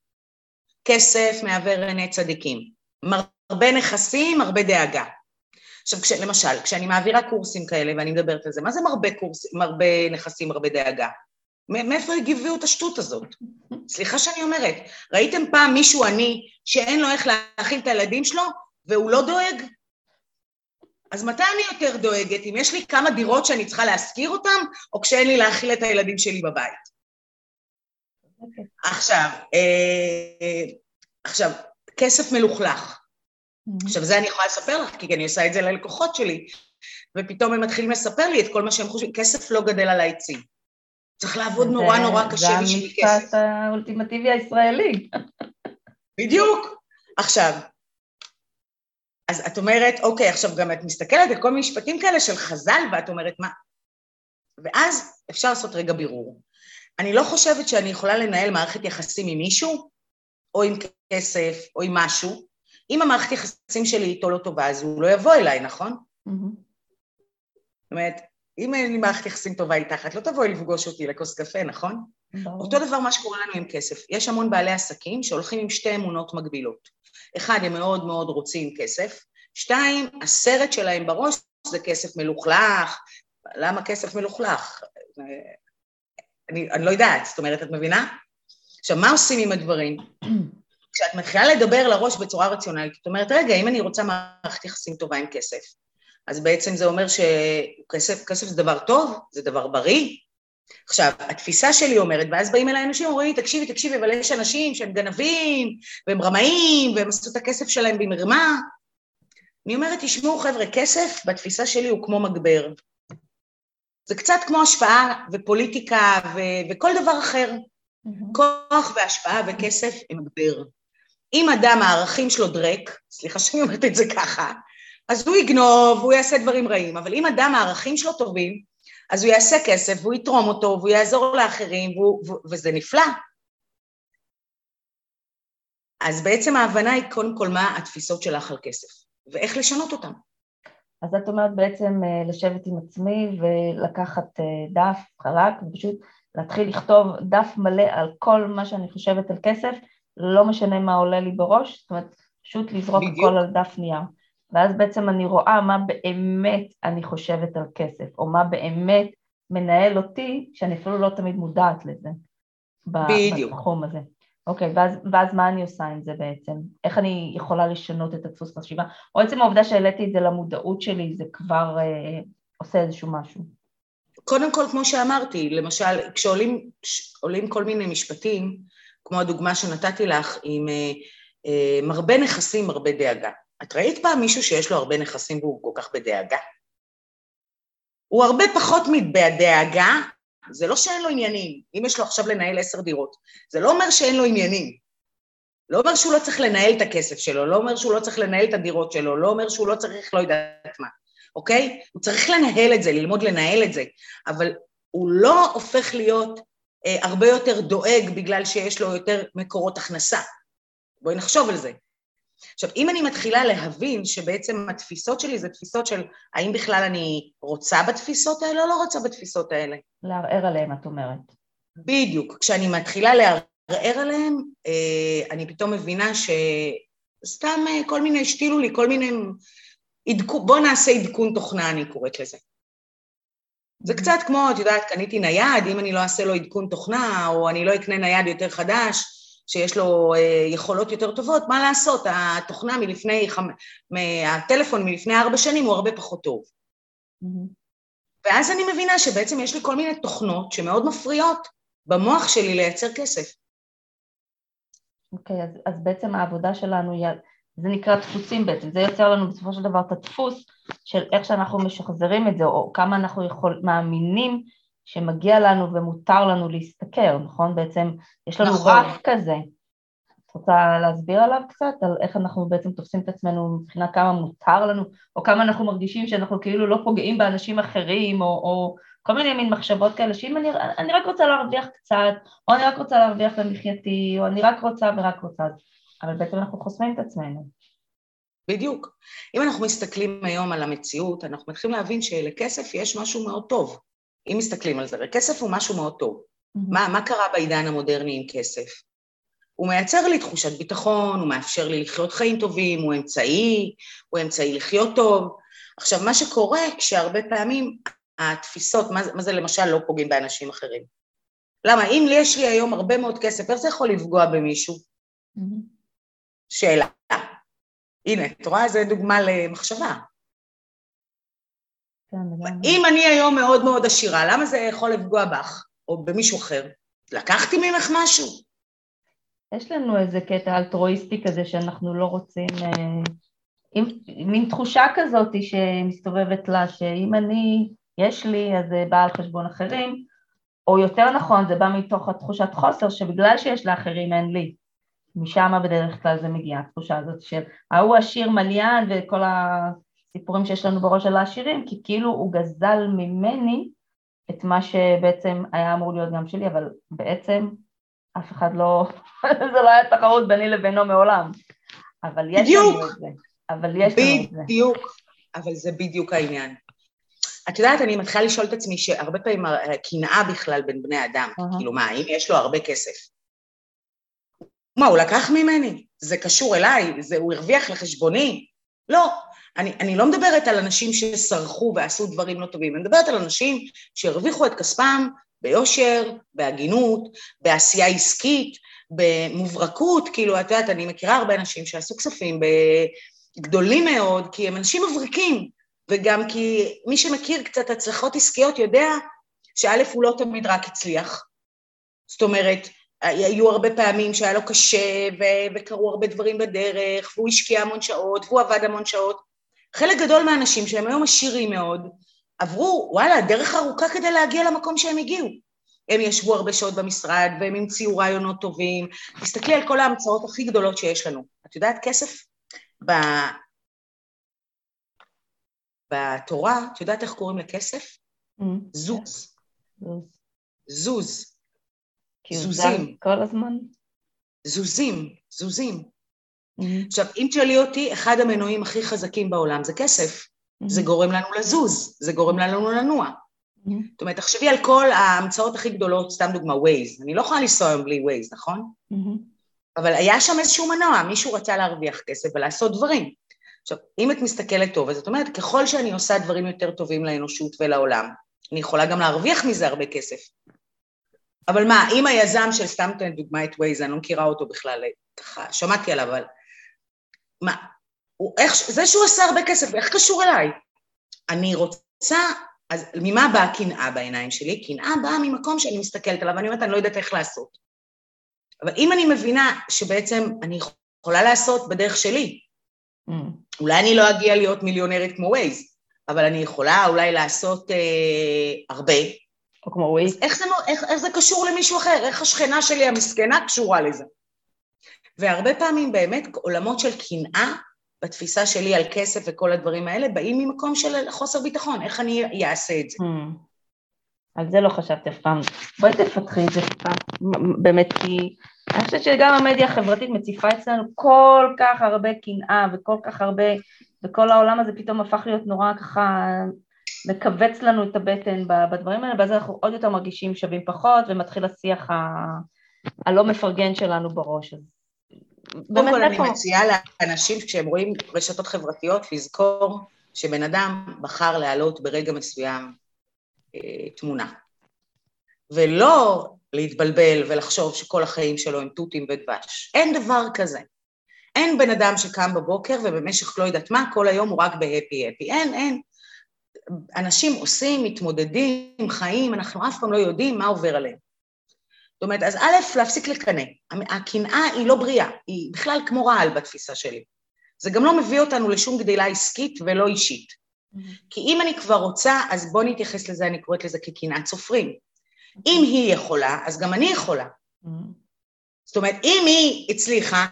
כסף מעוור עיני צדיקים, הרבה נכסים, הרבה דאגה. עכשיו, כש, למשל, כשאני מעבירה קורסים כאלה ואני מדברת על זה, מה זה מרבה, קורס, מרבה נכסים, הרבה דאגה? מאיפה הגיבו את השטות הזאת? סליחה שאני אומרת, ראיתם פעם מישהו עני שאין לו איך להאכיל את הילדים שלו והוא לא דואג? אז מתי אני יותר דואגת? אם יש לי כמה דירות שאני צריכה להשכיר אותן, או כשאין לי להאכיל את הילדים שלי בבית? Okay. אוקיי. עכשיו, אה, עכשיו, כסף מלוכלך. Mm-hmm. עכשיו, זה אני יכולה לספר לך, כי אני עושה את זה ללקוחות שלי, ופתאום הם מתחילים לספר לי את כל מה שהם חושבים, כסף לא גדל על העצים. צריך לעבוד נורא נורא קשה בשביל כסף. זה המשפט האולטימטיבי הישראלי. בדיוק. עכשיו, אז את אומרת, אוקיי, עכשיו גם את מסתכלת על כל מיני משפטים כאלה של חז"ל, ואת אומרת, מה? ואז אפשר לעשות רגע בירור. אני לא חושבת שאני יכולה לנהל מערכת יחסים עם מישהו, או עם כסף, או עם משהו. אם המערכת יחסים שלי איתו לא טובה, אז הוא לא יבוא אליי, נכון? Mm-hmm. זאת אומרת, אם אין לי מערכת יחסים טובה איתך, את לא תבואי לפגוש אותי לכוס קפה, נכון? ברור. אותו דבר מה שקורה לנו עם כסף. יש המון בעלי עסקים שהולכים עם שתי אמונות מקבילות. אחד, הם מאוד מאוד רוצים כסף, שתיים, הסרט שלהם בראש זה כסף מלוכלך. למה כסף מלוכלך? אני, אני לא יודעת, זאת אומרת, את מבינה? עכשיו, מה עושים עם הדברים? כשאת מתחילה לדבר לראש בצורה רציונלית, זאת אומרת, רגע, אם אני רוצה מערכת יחסים טובה עם כסף, אז בעצם זה אומר שכסף זה דבר טוב, זה דבר בריא. עכשיו, התפיסה שלי אומרת, ואז באים אליי אנשים ואומרים לי, תקשיבי, תקשיבי, אבל יש אנשים שהם גנבים, והם רמאים, והם עשו את הכסף שלהם במרמה. אני אומרת, תשמעו חבר'ה, כסף בתפיסה שלי הוא כמו מגבר. זה קצת כמו השפעה ופוליטיקה ו- וכל דבר אחר. Mm-hmm. כוח והשפעה וכסף הם מגבר. אם אדם הערכים שלו דרק, סליחה שאני אומרת את זה ככה, אז הוא יגנוב, הוא יעשה דברים רעים, אבל אם אדם הערכים שלו טובים, אז הוא יעשה כסף, והוא יתרום אותו, והוא יעזור לאחרים, והוא, וזה נפלא. אז בעצם ההבנה היא קודם כל מה התפיסות שלך על כסף, ואיך לשנות אותן. אז את אומרת בעצם אה, לשבת עם עצמי ולקחת אה, דף חלק ופשוט להתחיל לכתוב דף מלא על כל מה שאני חושבת על כסף, לא משנה מה עולה לי בראש, זאת אומרת, פשוט לזרוק הכל על דף נייר. ואז בעצם אני רואה מה באמת אני חושבת על כסף, או מה באמת מנהל אותי, שאני אפילו לא תמיד מודעת לזה. בדיוק. בתחום הזה. אוקיי, ואז, ואז מה אני עושה עם זה בעצם? איך אני יכולה לשנות את הדפוס חשיבה? או עצם העובדה שהעליתי את זה למודעות שלי, זה כבר אה, עושה איזשהו משהו. קודם כל, כמו שאמרתי, למשל, כשעולים כל מיני משפטים, כמו הדוגמה שנתתי לך, עם אה, אה, מרבה נכסים, מרבה דאגה. את ראית פעם מישהו שיש לו הרבה נכסים והוא כל כך בדאגה? הוא הרבה פחות מבדאגה, זה לא שאין לו עניינים. אם יש לו עכשיו לנהל עשר דירות, זה לא אומר שאין לו עניינים. לא אומר שהוא לא צריך לנהל את הכסף שלו, לא אומר שהוא לא צריך לנהל את הדירות שלו, לא אומר שהוא לא צריך לא יודעת מה, אוקיי? הוא צריך לנהל את זה, ללמוד לנהל את זה, אבל הוא לא הופך להיות אה, הרבה יותר דואג בגלל שיש לו יותר מקורות הכנסה. בואי נחשוב על זה. עכשיו, אם אני מתחילה להבין שבעצם התפיסות שלי זה תפיסות של האם בכלל אני רוצה בתפיסות האלה או לא רוצה בתפיסות האלה. לערער עליהן, את אומרת. בדיוק. כשאני מתחילה לערער עליהן, אה, אני פתאום מבינה שסתם אה, כל מיני, השתילו לי כל מיני... עדכון, בואו נעשה עדכון תוכנה, אני קוראת לזה. זה mm-hmm. קצת כמו, את יודעת, קניתי נייד, אם אני לא אעשה לו עדכון תוכנה, או אני לא אקנה נייד יותר חדש, שיש לו אה, יכולות יותר טובות, מה לעשות, התוכנה מלפני, הטלפון מלפני ארבע שנים הוא הרבה פחות טוב. Mm-hmm. ואז אני מבינה שבעצם יש לי כל מיני תוכנות שמאוד מפריעות במוח שלי לייצר כסף. אוקיי, okay, אז, אז בעצם העבודה שלנו היא, זה נקרא דפוסים בעצם, זה יוצר לנו בסופו של דבר את הדפוס של איך שאנחנו משחזרים את זה, או כמה אנחנו יכול, מאמינים שמגיע לנו ומותר לנו להשתכר, נכון? בעצם יש לנו נכון. רף כזה. את רוצה להסביר עליו קצת? על איך אנחנו בעצם תופסים את עצמנו מבחינת כמה מותר לנו, או כמה אנחנו מרגישים שאנחנו כאילו לא פוגעים באנשים אחרים, או, או כל מיני מין מחשבות כאלה, שאם אני, אני רק רוצה להרוויח קצת, או אני רק רוצה להרוויח במחייתי, או אני רק רוצה ורק רוצה, אבל בעצם אנחנו חוסמים את עצמנו. בדיוק. אם אנחנו מסתכלים היום על המציאות, אנחנו מתחילים להבין שלכסף יש משהו מאוד טוב. אם מסתכלים על זה, הרי כסף הוא משהו מאוד טוב. Mm-hmm. מה, מה קרה בעידן המודרני עם כסף? הוא מייצר לי תחושת ביטחון, הוא מאפשר לי לחיות חיים טובים, הוא אמצעי, הוא אמצעי לחיות טוב. עכשיו, מה שקורה כשהרבה פעמים התפיסות, מה, מה זה למשל לא פוגעים באנשים אחרים? למה? אם יש לי היום הרבה מאוד כסף, איך זה יכול לפגוע במישהו? Mm-hmm. שאלה. הנה, את רואה? זו דוגמה למחשבה. כן, אם אני היום מאוד מאוד עשירה, למה זה יכול לפגוע בך או במישהו אחר? לקחתי ממך משהו. יש לנו איזה קטע אלטרואיסטי כזה שאנחנו לא רוצים, אה, עם, מין תחושה כזאת שמסתובבת לה, שאם אני, יש לי, אז זה בא על חשבון אחרים, או יותר נכון, זה בא מתוך התחושת חוסר, שבגלל שיש לאחרים אין לי. משם בדרך כלל זה מגיע, התחושה הזאת של ההוא עשיר מליין וכל הסיפורים שיש לנו בראש על העשירים, כי כאילו הוא גזל ממני את מה שבעצם היה אמור להיות גם שלי, אבל בעצם אף אחד לא, זה לא היה תחרות ביני לבינו מעולם. אבל יש בדיוק. לנו את זה. אבל יש לנו את זה. בדיוק, אבל זה בדיוק העניין. את יודעת, אני מתחילה לשאול את עצמי שהרבה פעמים הקנאה בכלל בין בני אדם, uh-huh. כאילו מה, אם יש לו הרבה כסף? מה, הוא לקח ממני? זה קשור אליי? זה, הוא הרוויח לחשבוני? לא. אני, אני לא מדברת על אנשים שסרחו ועשו דברים לא טובים, אני מדברת על אנשים שהרוויחו את כספם ביושר, בהגינות, בעשייה עסקית, במוברקות, כאילו, את יודעת, אני מכירה הרבה אנשים שעשו כספים גדולים מאוד, כי הם אנשים מבריקים, וגם כי מי שמכיר קצת הצלחות עסקיות יודע שא' הוא לא תמיד רק הצליח. זאת אומרת, היו הרבה פעמים שהיה לו קשה ו- וקרו הרבה דברים בדרך, והוא השקיע המון שעות, והוא עבד המון שעות. חלק גדול מהאנשים שהם היום עשירים מאוד, עברו, וואלה, דרך ארוכה כדי להגיע למקום שהם הגיעו. הם ישבו הרבה שעות במשרד, והם המציאו רעיונות טובים. תסתכלי על כל ההמצאות הכי גדולות שיש לנו. את יודעת, כסף ב... בתורה, את יודעת איך קוראים לכסף? Mm. זוז. זוז. זוזים. כל הזמן? זוזים, זוזים. Mm-hmm. עכשיו, אם תשאלי אותי, אחד המנועים הכי חזקים בעולם זה כסף. Mm-hmm. זה גורם לנו לזוז, זה גורם לנו לנוע. Mm-hmm. זאת אומרת, תחשבי על כל ההמצאות הכי גדולות, סתם דוגמה, Waze. אני לא יכולה לנסוע היום בלי Waze, נכון? Mm-hmm. אבל היה שם איזשהו מנוע, מישהו רצה להרוויח כסף ולעשות דברים. עכשיו, אם את מסתכלת טוב, אז את אומרת, ככל שאני עושה דברים יותר טובים לאנושות ולעולם, אני יכולה גם להרוויח מזה הרבה כסף. אבל מה, אם היזם של סתם תן דוגמא את Waze, אני לא מכירה אותו בכלל, ככה, שמעתי עליו, אבל... מה, הוא, איך, זה שהוא עשה הרבה כסף, איך קשור אליי? אני רוצה, אז ממה באה הקנאה בעיניים שלי? קנאה באה ממקום שאני מסתכלת עליו, ואני אומרת, אני לא יודעת איך לעשות. אבל אם אני מבינה שבעצם אני יכולה לעשות בדרך שלי, mm. אולי אני לא אגיע להיות מיליונרית כמו ווייז, אבל אני יכולה אולי לעשות אה, הרבה. או כמו ווייז. איך איך, איך זה קשור למישהו אחר? איך השכנה שלי המסכנה קשורה לזה? והרבה פעמים באמת עולמות של קנאה בתפיסה שלי על כסף וכל הדברים האלה, באים ממקום של חוסר ביטחון, איך אני אעשה את זה. Hmm. על זה לא חשבתי אף פעם. בואי תפתחי את זה פעם, באמת, כי אני חושבת שגם המדיה החברתית מציפה אצלנו כל כך הרבה קנאה וכל כך הרבה, וכל העולם הזה פתאום הפך להיות נורא ככה, מכווץ לנו את הבטן בדברים האלה, ואז אנחנו עוד יותר מרגישים שווים פחות, ומתחיל השיח ה... הלא מפרגן שלנו בראש. אז קודם כל אני מציעה לאנשים כשהם רואים רשתות חברתיות לזכור שבן אדם בחר להעלות ברגע מסוים אה, תמונה. ולא להתבלבל ולחשוב שכל החיים שלו הם תותים ודבש. אין דבר כזה. אין בן אדם שקם בבוקר ובמשך לא יודעת מה, כל היום הוא רק בהפי הפי. אין, אין. אנשים עושים, מתמודדים, חיים, אנחנו אף פעם לא יודעים מה עובר עליהם. אומרת, אז א', להפסיק לקנא. הקנאה היא לא בריאה, היא בכלל כמו רעל בתפיסה שלי. זה גם לא מביא אותנו לשום גדילה עסקית ולא אישית. Mm-hmm. כי אם אני כבר רוצה, אז בואו נתייחס לזה, אני קוראת לזה כקנאת סופרים. Mm-hmm. אם היא יכולה, אז גם אני יכולה. Mm-hmm. זאת אומרת, אם היא הצליחה,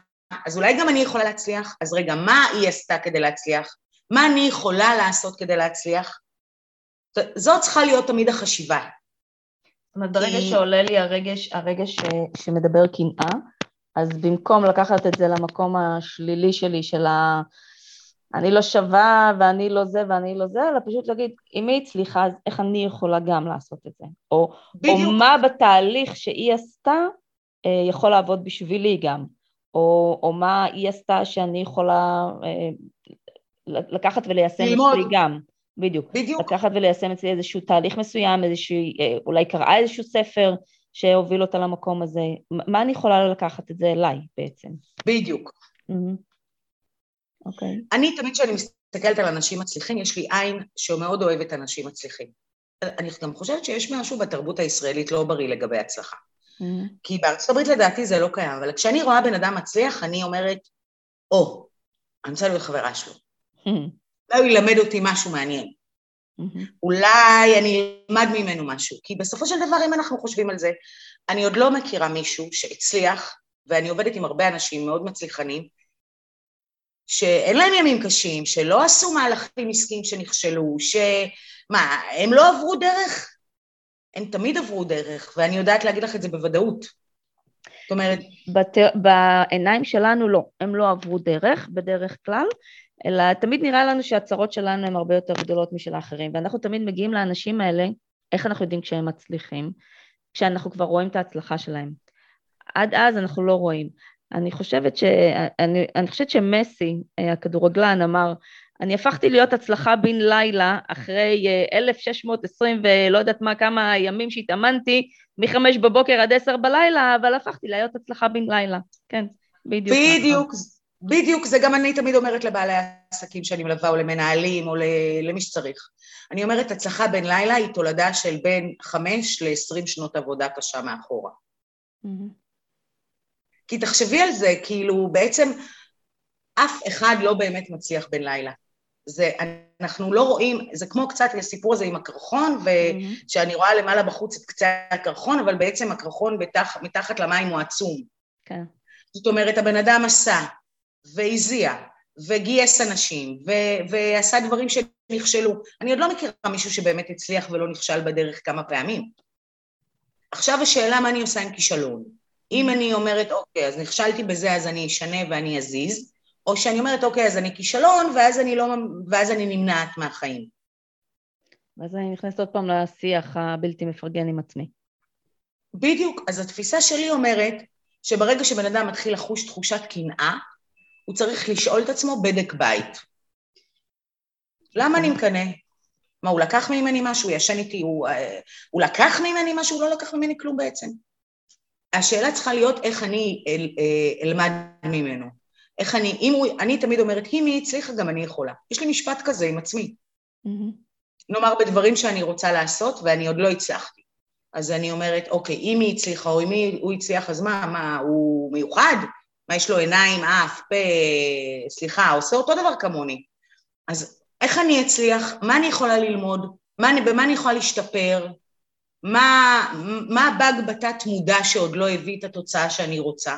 אז אולי גם אני יכולה להצליח? אז רגע, מה היא עשתה כדי להצליח? מה אני יכולה לעשות כדי להצליח? זאת צריכה להיות תמיד החשיבה. זאת אומרת, ברגע כי... שעולה לי הרגש, הרגש ש... שמדבר קנאה, אז במקום לקחת את זה למקום השלילי שלי, של ה... אני לא שווה ואני לא זה ואני לא זה, אלא פשוט להגיד, אם היא הצליחה, אז איך אני יכולה גם לעשות את זה? או, או מה בתהליך שהיא עשתה אה, יכול לעבוד בשבילי גם, או, או מה היא עשתה שאני יכולה אה, לקחת וליישם אצלי גם. בדיוק. בדיוק. לקחת וליישם אצלי איזשהו תהליך מסוים, איזשהו, אה, אולי קראה איזשהו ספר שהוביל אותה למקום הזה. מה אני יכולה לקחת את זה אליי בעצם? בדיוק. אוקיי. Okay. אני תמיד כשאני מסתכלת על אנשים מצליחים, יש לי עין שמאוד אוהבת אנשים מצליחים. אני גם חושבת שיש משהו בתרבות הישראלית לא בריא לגבי הצלחה. Mm-hmm. כי בארצות הברית לדעתי זה לא קיים, אבל כשאני רואה בן אדם מצליח, אני אומרת, או, oh, אני רוצה להיות חברה שלו. Mm-hmm. אולי הוא ילמד אותי משהו מעניין. Mm-hmm. אולי אני אלמד ממנו משהו. כי בסופו של דבר, אם אנחנו חושבים על זה, אני עוד לא מכירה מישהו שהצליח, ואני עובדת עם הרבה אנשים מאוד מצליחנים, שאין להם ימים קשים, שלא עשו מהלכים עסקיים שנכשלו, שמה, הם לא עברו דרך? הם תמיד עברו דרך, ואני יודעת להגיד לך את זה בוודאות. זאת אומרת... בת... בעיניים שלנו לא, הם לא עברו דרך בדרך כלל, אלא תמיד נראה לנו שהצרות שלנו הן הרבה יותר גדולות משל האחרים, ואנחנו תמיד מגיעים לאנשים האלה, איך אנחנו יודעים כשהם מצליחים? כשאנחנו כבר רואים את ההצלחה שלהם. עד אז אנחנו לא רואים. אני חושבת, ש... אני, אני חושבת שמסי, אה, הכדורגלן, אמר, אני הפכתי להיות הצלחה בן לילה אחרי 1,620 אה, ולא יודעת מה, כמה ימים שהתאמנתי, מחמש בבוקר עד עשר בלילה, אבל הפכתי להיות הצלחה בן לילה. כן, בדיוק. בדיוק. בדיוק, זה גם אני תמיד אומרת לבעלי העסקים שאני מלווה, או למנהלים, או למי שצריך. אני אומרת, הצלחה בין לילה היא תולדה של בין חמש לעשרים שנות עבודה קשה מאחורה. Mm-hmm. כי תחשבי על זה, כאילו, בעצם אף אחד לא באמת מצליח בין לילה. זה, אנחנו לא רואים, זה כמו קצת הסיפור הזה עם הקרחון, ושאני רואה למעלה בחוץ את קצה הקרחון, אבל בעצם הקרחון בתח, מתחת למים הוא עצום. כן. זאת אומרת, הבן אדם עשה, והזיע, וגייס אנשים, ו- ועשה דברים שנכשלו. אני עוד לא מכירה מישהו שבאמת הצליח ולא נכשל בדרך כמה פעמים. עכשיו השאלה מה אני עושה עם כישלון. אם אני אומרת, אוקיי, אז נכשלתי בזה, אז אני אשנה ואני אזיז, או שאני אומרת, אוקיי, אז אני כישלון, ואז אני, לא, ואז אני נמנעת מהחיים. ואז אני נכנסת עוד פעם לשיח הבלתי מפרגן עם עצמי. בדיוק. אז התפיסה שלי אומרת שברגע שבן אדם מתחיל לחוש תחושת קנאה, הוא צריך לשאול את עצמו בדק בית. למה אני מקנא? מה, הוא לקח ממני משהו? הוא ישן איתי? הוא, אה, הוא לקח ממני משהו? הוא לא לקח ממני כלום בעצם. השאלה צריכה להיות איך אני אל, אה, אלמד ממנו. איך אני, אם הוא, אני תמיד אומרת, אם היא הצליחה, גם אני יכולה. יש לי משפט כזה עם עצמי. Mm-hmm. נאמר בדברים שאני רוצה לעשות ואני עוד לא הצלחתי. אז אני אומרת, אוקיי, אם היא הצליחה או אם הוא הצליח, אז מה, מה, הוא מיוחד? מה, יש לו עיניים, אף, פה, סליחה, עושה אותו דבר כמוני. אז איך אני אצליח? מה אני יכולה ללמוד? מה אני, במה אני יכולה להשתפר? מה, מה הבאג בתת מודע שעוד לא הביא את התוצאה שאני רוצה?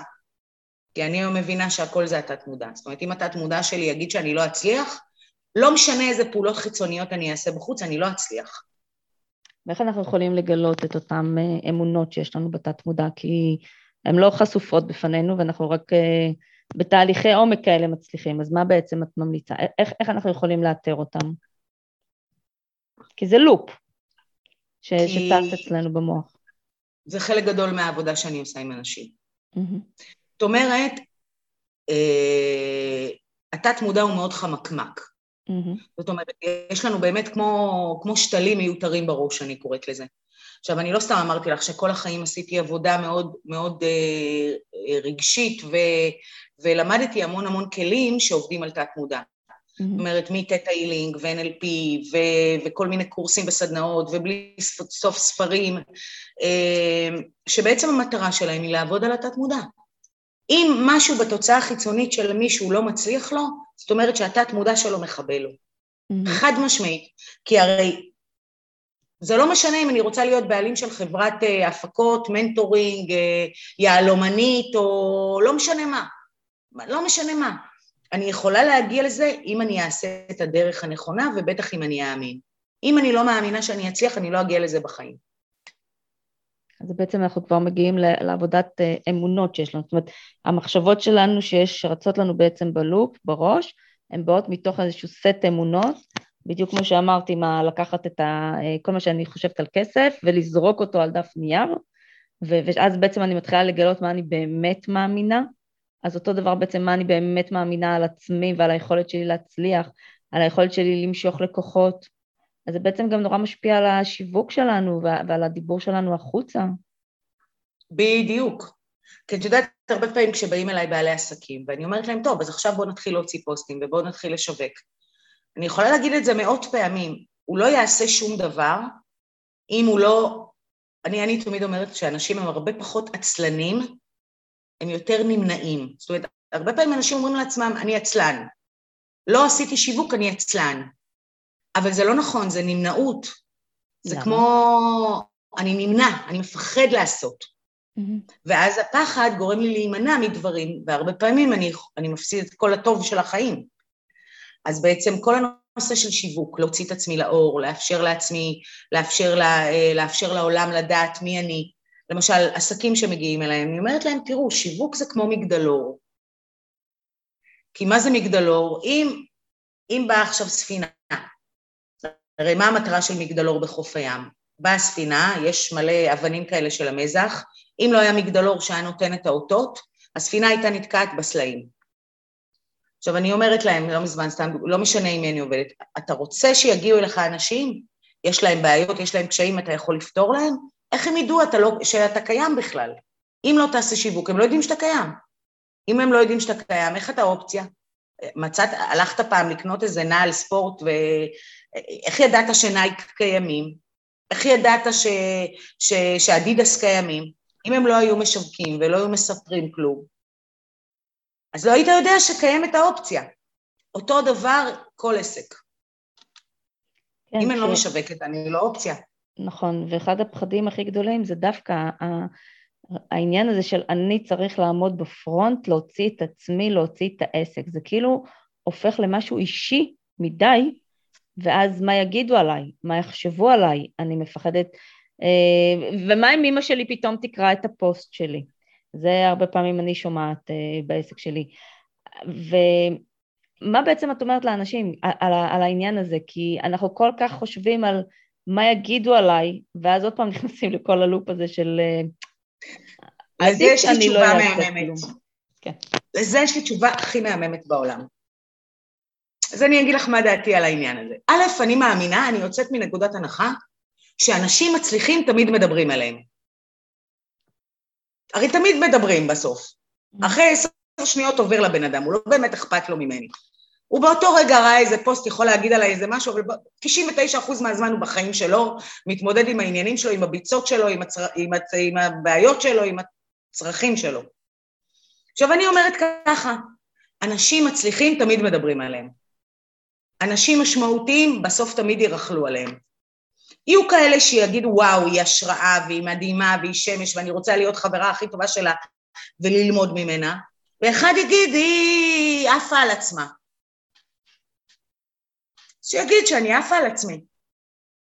כי אני היום מבינה שהכל זה התת מודע. זאת אומרת, אם התת מודע שלי יגיד שאני לא אצליח, לא משנה איזה פעולות חיצוניות אני אעשה בחוץ, אני לא אצליח. ואיך אנחנו יכולים לגלות את אותן אה, אמונות שיש לנו בתת מודע? כי הן לא חשופות בפנינו ואנחנו רק אה, בתהליכי עומק כאלה מצליחים, אז מה בעצם את ממליצה? איך, איך אנחנו יכולים לאתר אותם? כי זה לופ ש, כי... שטס אצלנו במוח. זה חלק גדול מהעבודה שאני עושה עם אנשים. Mm-hmm. זאת אומרת, אה, התת מודע הוא מאוד חמקמק. Mm-hmm. זאת אומרת, יש לנו באמת כמו, כמו שתלים מיותרים בראש, אני קוראת לזה. עכשיו, אני לא סתם אמרתי לך שכל החיים עשיתי עבודה מאוד, מאוד אה, אה רגשית, ו, ולמדתי המון המון כלים שעובדים על תת-מודע. Mm-hmm. זאת אומרת, מטטה הילינג ו-NLP ו- וכל מיני קורסים וסדנאות ובלי סוף ספרים, אה, שבעצם המטרה שלהם היא לעבוד על התת-מודע. אם משהו בתוצאה החיצונית של מישהו לא מצליח לו, זאת אומרת שהתת מודע שלו מכבה לו. Mm-hmm. חד משמעית. כי הרי זה לא משנה אם אני רוצה להיות בעלים של חברת uh, הפקות, מנטורינג, uh, יהלומנית, או לא משנה מה. לא משנה מה. אני יכולה להגיע לזה אם אני אעשה את הדרך הנכונה, ובטח אם אני אאמין. אם אני לא מאמינה שאני אצליח, אני לא אגיע לזה בחיים. אז בעצם אנחנו כבר מגיעים לעבודת אה, אמונות שיש לנו, זאת אומרת, המחשבות שלנו שיש, שרצות לנו בעצם בלופ, בראש, הן באות מתוך איזשהו סט אמונות, בדיוק כמו שאמרתי, מה לקחת את ה, אה, כל מה שאני חושבת על כסף ולזרוק אותו על דף נייר, ואז בעצם אני מתחילה לגלות מה אני באמת מאמינה, אז אותו דבר בעצם מה אני באמת מאמינה על עצמי ועל היכולת שלי להצליח, על היכולת שלי למשוך לקוחות, אז זה בעצם גם נורא משפיע על השיווק שלנו ועל הדיבור שלנו החוצה. בדיוק. כי את יודעת, הרבה פעמים כשבאים אליי בעלי עסקים, ואני אומרת להם, טוב, אז עכשיו בואו נתחיל להוציא פוסטים ובואו נתחיל לשווק. אני יכולה להגיד את זה מאות פעמים, הוא לא יעשה שום דבר אם הוא לא... אני, אני תמיד אומרת שאנשים הם הרבה פחות עצלנים, הם יותר נמנעים. זאת אומרת, הרבה פעמים אנשים אומרים לעצמם, אני עצלן. לא עשיתי שיווק, אני עצלן. אבל זה לא נכון, זה נמנעות. זה כמו, אני נמנע, אני מפחד לעשות. Mm-hmm. ואז הפחד גורם לי להימנע מדברים, והרבה פעמים אני, אני מפסיד את כל הטוב של החיים. אז בעצם כל הנושא של שיווק, להוציא את עצמי לאור, לאפשר לעצמי, לאפשר, לה, אה, לאפשר לעולם לדעת מי אני. למשל, עסקים שמגיעים אליהם, אני אומרת להם, תראו, שיווק זה כמו מגדלור. כי מה זה מגדלור? אם, אם באה עכשיו ספינה הרי מה המטרה של מגדלור בחוף הים? באה ספינה, יש מלא אבנים כאלה של המזח, אם לא היה מגדלור שהיה נותן את האותות, הספינה הייתה נתקעת בסלעים. עכשיו אני אומרת להם, לא מזמן, סתם, לא משנה עם מי אני עובדת, אתה רוצה שיגיעו אליך אנשים, יש להם בעיות, יש להם קשיים, אתה יכול לפתור להם? איך הם ידעו אתה לא, שאתה קיים בכלל? אם לא תעשה שיווק, הם לא יודעים שאתה קיים. אם הם לא יודעים שאתה קיים, איך אתה אופציה? מצאת, הלכת פעם לקנות איזה נעל ספורט ו, איך ידעת שנייק קיימים? איך ידעת ש, ש, שאדידס קיימים? אם הם לא היו משווקים ולא היו מספרים כלום, אז לא היית יודע שקיימת האופציה. אותו דבר כל עסק. כן, אם ש... אני לא משווקת, אני לא אופציה. נכון, ואחד הפחדים הכי גדולים זה דווקא העניין הזה של אני צריך לעמוד בפרונט, להוציא את עצמי, להוציא את העסק. זה כאילו הופך למשהו אישי מדי, ואז מה יגידו עליי? מה יחשבו עליי? אני מפחדת... אה, ומה אם אמא שלי פתאום תקרא את הפוסט שלי? זה הרבה פעמים אני שומעת אה, בעסק שלי. ומה בעצם את אומרת לאנשים על, על העניין הזה? כי אנחנו כל כך חושבים על מה יגידו עליי, ואז עוד פעם נכנסים לכל הלופ הזה של... אה, אז יש לי תשובה לא מהממת. כן. לזה יש לי תשובה הכי מהממת בעולם. אז אני אגיד לך מה דעתי על העניין הזה. א', אני מאמינה, אני יוצאת מנקודת הנחה, שאנשים מצליחים תמיד מדברים עליהם. הרי תמיד מדברים בסוף. Mm. אחרי עשר שניות עובר לבן אדם, הוא לא באמת אכפת לו ממני. הוא באותו רגע ראה איזה פוסט, יכול להגיד עליי איזה משהו, אבל 99% מהזמן הוא בחיים שלו, מתמודד עם העניינים שלו, עם הביצות שלו, עם, הצר... עם, הצ... עם הבעיות שלו, עם הצרכים שלו. עכשיו אני אומרת ככה, אנשים מצליחים תמיד מדברים עליהם. אנשים משמעותיים בסוף תמיד ירכלו עליהם. יהיו כאלה שיגידו וואו, היא השראה והיא מדהימה והיא שמש ואני רוצה להיות חברה הכי טובה שלה וללמוד ממנה, ואחד יגיד היא עפה על עצמה. שיגיד שאני עפה על עצמי.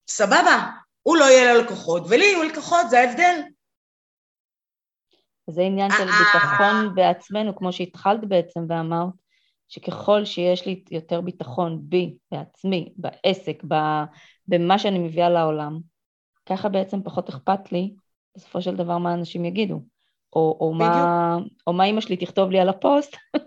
סבבה, הוא לא יהיה לו לקוחות, ולי יהיו לקוחות, זה ההבדל. זה עניין של אה, ביטחון אה. בעצמנו, כמו שהתחלת בעצם ואמרת, שככל שיש לי יותר ביטחון בי, בעצמי, בעסק, במה שאני מביאה לעולם, ככה בעצם פחות אכפת לי בסופו של דבר מה אנשים יגידו. או, או, מה, או מה אימא שלי תכתוב לי על הפוסט.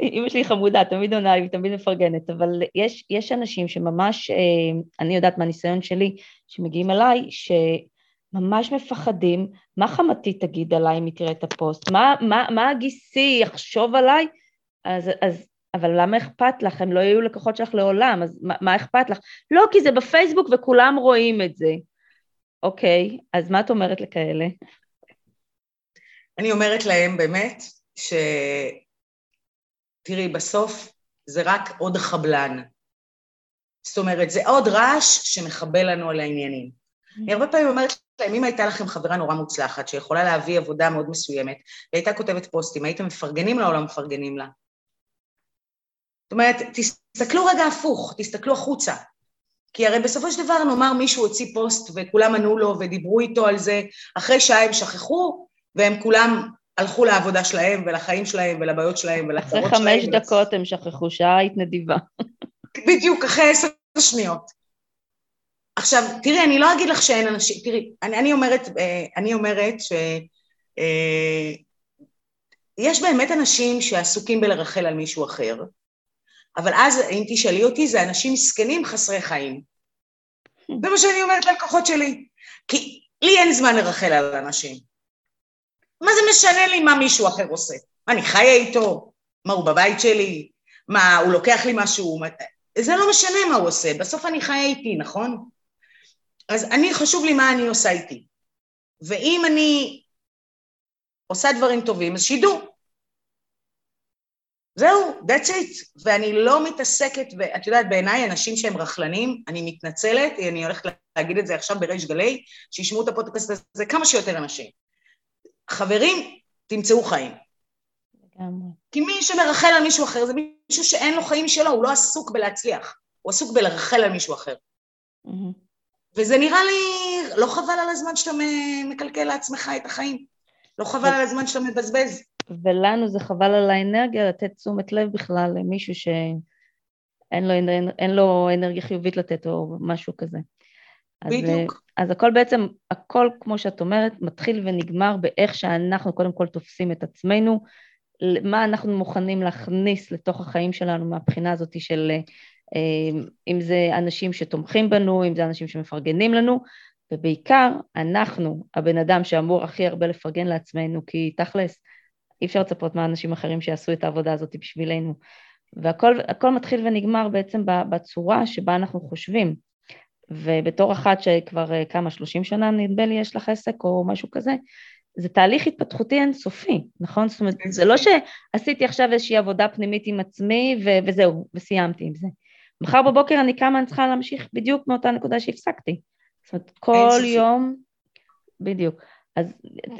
אימא שלי חמודה, תמיד עונה לי, תמיד מפרגנת, אבל יש, יש אנשים שממש, אה, אני יודעת מהניסיון שלי, שמגיעים אליי, שממש מפחדים, מה חמתי תגיד עליי אם היא תראה את הפוסט? מה, מה, מה הגיסי יחשוב עליי? אז, אז, אבל למה אכפת לך? הם לא יהיו לקוחות שלך לעולם, אז מה, מה אכפת לך? לא, כי זה בפייסבוק וכולם רואים את זה. אוקיי, אז מה את אומרת לכאלה? אני אומרת להם באמת, ש... תראי, בסוף זה רק עוד חבלן. זאת אומרת, זה עוד רעש שמחבל לנו על העניינים. אני הרבה פעמים אומרת להם, אם הייתה לכם חברה נורא מוצלחת, שיכולה להביא עבודה מאוד מסוימת, והייתה כותבת פוסטים, הייתם מפרגנים לה או לא מפרגנים לה? זאת אומרת, תסתכלו רגע הפוך, תסתכלו החוצה. כי הרי בסופו של דבר נאמר מישהו הוציא פוסט וכולם ענו לו ודיברו איתו על זה, אחרי שעה הם שכחו והם כולם הלכו לעבודה שלהם ולחיים שלהם ולבעיות שלהם ולצרות שלהם. אחרי חמש. דקות הם שכחו, שעה היית נדיבה. בדיוק, אחרי עשר שניות. עכשיו, תראי, אני לא אגיד לך שאין אנשים, תראי, אני, אני אומרת, אה, אני אומרת ש... אה, יש באמת אנשים שעסוקים בלרחל על מישהו אחר, אבל אז, אם תשאלי אותי, זה אנשים מסכנים חסרי חיים. זה מה שאני אומרת ללקוחות שלי. כי לי אין זמן לרחל על אנשים. מה זה משנה לי מה מישהו אחר עושה? מה, אני חיה איתו? מה, הוא בבית שלי? מה, הוא לוקח לי משהו? זה לא משנה מה הוא עושה, בסוף אני חיה איתי, נכון? אז אני, חשוב לי מה אני עושה איתי. ואם אני עושה דברים טובים, אז שידעו. זהו, that's it. ואני לא מתעסקת, ואת יודעת, בעיניי אנשים שהם רכלנים, אני מתנצלת, אני הולכת להגיד את זה עכשיו בריש גלי, שישמעו את הפודקאסט הזה כמה שיותר אנשים. חברים, תמצאו חיים. כי מי שמרחל על מישהו אחר זה מישהו שאין לו חיים שלו, הוא לא עסוק בלהצליח, הוא עסוק בלרחל על מישהו אחר. וזה נראה לי, לא חבל על הזמן שאתה מקלקל לעצמך את החיים. לא חבל על הזמן שאתה מבזבז. ולנו זה חבל על האנרגיה לתת תשומת לב בכלל למישהו שאין לו, אין לו אנרגיה חיובית לתת או משהו כזה. בדיוק. אז, אז הכל בעצם, הכל כמו שאת אומרת, מתחיל ונגמר באיך שאנחנו קודם כל תופסים את עצמנו, מה אנחנו מוכנים להכניס לתוך החיים שלנו מהבחינה הזאת של אה, אם זה אנשים שתומכים בנו, אם זה אנשים שמפרגנים לנו, ובעיקר אנחנו, הבן אדם שאמור הכי הרבה לפרגן לעצמנו, כי תכלס, אי אפשר לצפות מהאנשים אחרים שיעשו את העבודה הזאת בשבילנו. והכל מתחיל ונגמר בעצם בצורה שבה אנחנו חושבים. ובתור אחת שכבר אה, כמה, 30 שנה נדמה לי יש לך עסק או משהו כזה, זה תהליך התפתחותי אינסופי, נכון? זאת אומרת, זה לא שעשיתי עכשיו איזושהי עבודה פנימית עם עצמי ו- וזהו, וסיימתי עם זה. מחר בבוקר אני קמה, אני צריכה להמשיך בדיוק מאותה נקודה שהפסקתי. זאת אומרת, כל יום, בדיוק. אז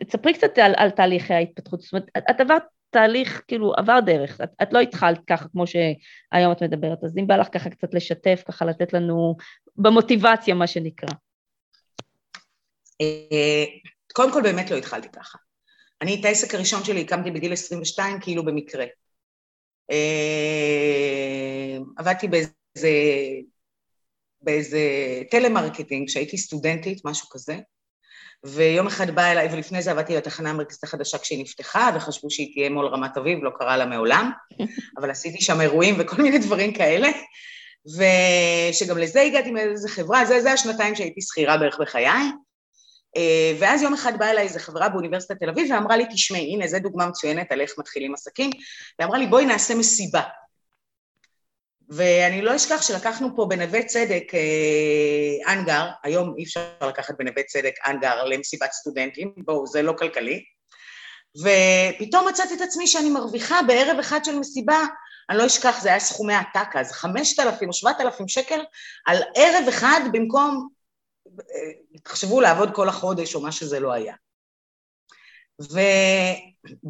תספרי קצת על, על תהליכי ההתפתחות, זאת אומרת, את עברת תהליך, כאילו, עבר דרך, את, את לא התחלת ככה כמו שהיום את מדברת, אז אם בא לך ככה קצת לשתף, ככה לתת לנו במוטיבציה, מה שנקרא. אה, קודם כל, באמת לא התחלתי ככה. אני את העסק הראשון שלי הקמתי בגיל 22, כאילו במקרה. אה, עבדתי באיזה באיזה טלמרקטינג, כשהייתי סטודנטית, משהו כזה, ויום אחד באה אליי, ולפני זה עבדתי בתחנה המרכזית החדשה כשהיא נפתחה, וחשבו שהיא תהיה מול רמת אביב, לא קרה לה מעולם, אבל עשיתי שם אירועים וכל מיני דברים כאלה, ושגם לזה הגעתי מאיזה חברה, זה, זה השנתיים שהייתי שכירה בערך בחיי, אה, ואז יום אחד באה אליי איזו חברה באוניברסיטת תל אביב ואמרה לי, תשמעי, הנה, זו דוגמה מצוינת על איך מתחילים עסקים, ואמרה לי, בואי נעשה מסיבה. ואני לא אשכח שלקחנו פה בנווה צדק אה, אנגר, היום אי אפשר לקחת בנווה צדק אנגר למסיבת סטודנטים, בואו, זה לא כלכלי, ופתאום מצאתי את עצמי שאני מרוויחה בערב אחד של מסיבה, אני לא אשכח, זה היה סכומי עתק אז, חמשת אלפים או שבעת אלפים שקל על ערב אחד במקום, אה, תחשבו לעבוד כל החודש או מה שזה לא היה.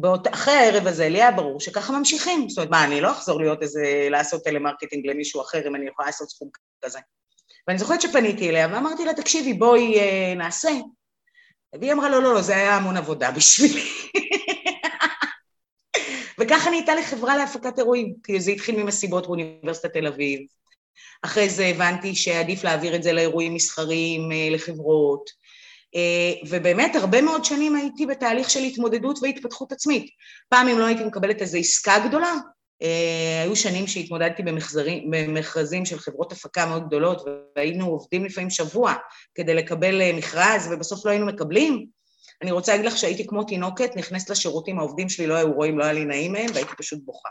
ואחרי הערב הזה לי היה ברור שככה ממשיכים, זאת אומרת, מה, אני לא אחזור להיות איזה, לעשות טלמרקטינג למישהו אחר אם אני יכולה לעשות סכום כזה. ואני זוכרת שפניתי אליה ואמרתי לה, תקשיבי, בואי אה, נעשה. והיא אמרה, לא, לא, לא, זה היה המון עבודה בשבילי. וככה נהייתה לי חברה להפקת אירועים, זה התחיל ממסיבות באוניברסיטת תל אביב. אחרי זה הבנתי שעדיף להעביר את זה לאירועים מסחריים, אה, לחברות. אה, ובאמת הרבה מאוד שנים הייתי בתהליך של התמודדות והתפתחות עצמית. פעם אם לא הייתי מקבלת איזו עסקה גדולה, אה, היו שנים שהתמודדתי במכרזים של חברות הפקה מאוד גדולות והיינו עובדים לפעמים שבוע כדי לקבל אה, מכרז ובסוף לא היינו מקבלים. אני רוצה להגיד לך שהייתי כמו תינוקת, נכנסת לשירותים, העובדים שלי לא היו רואים, לא היה לי נעים מהם והייתי פשוט בוכה.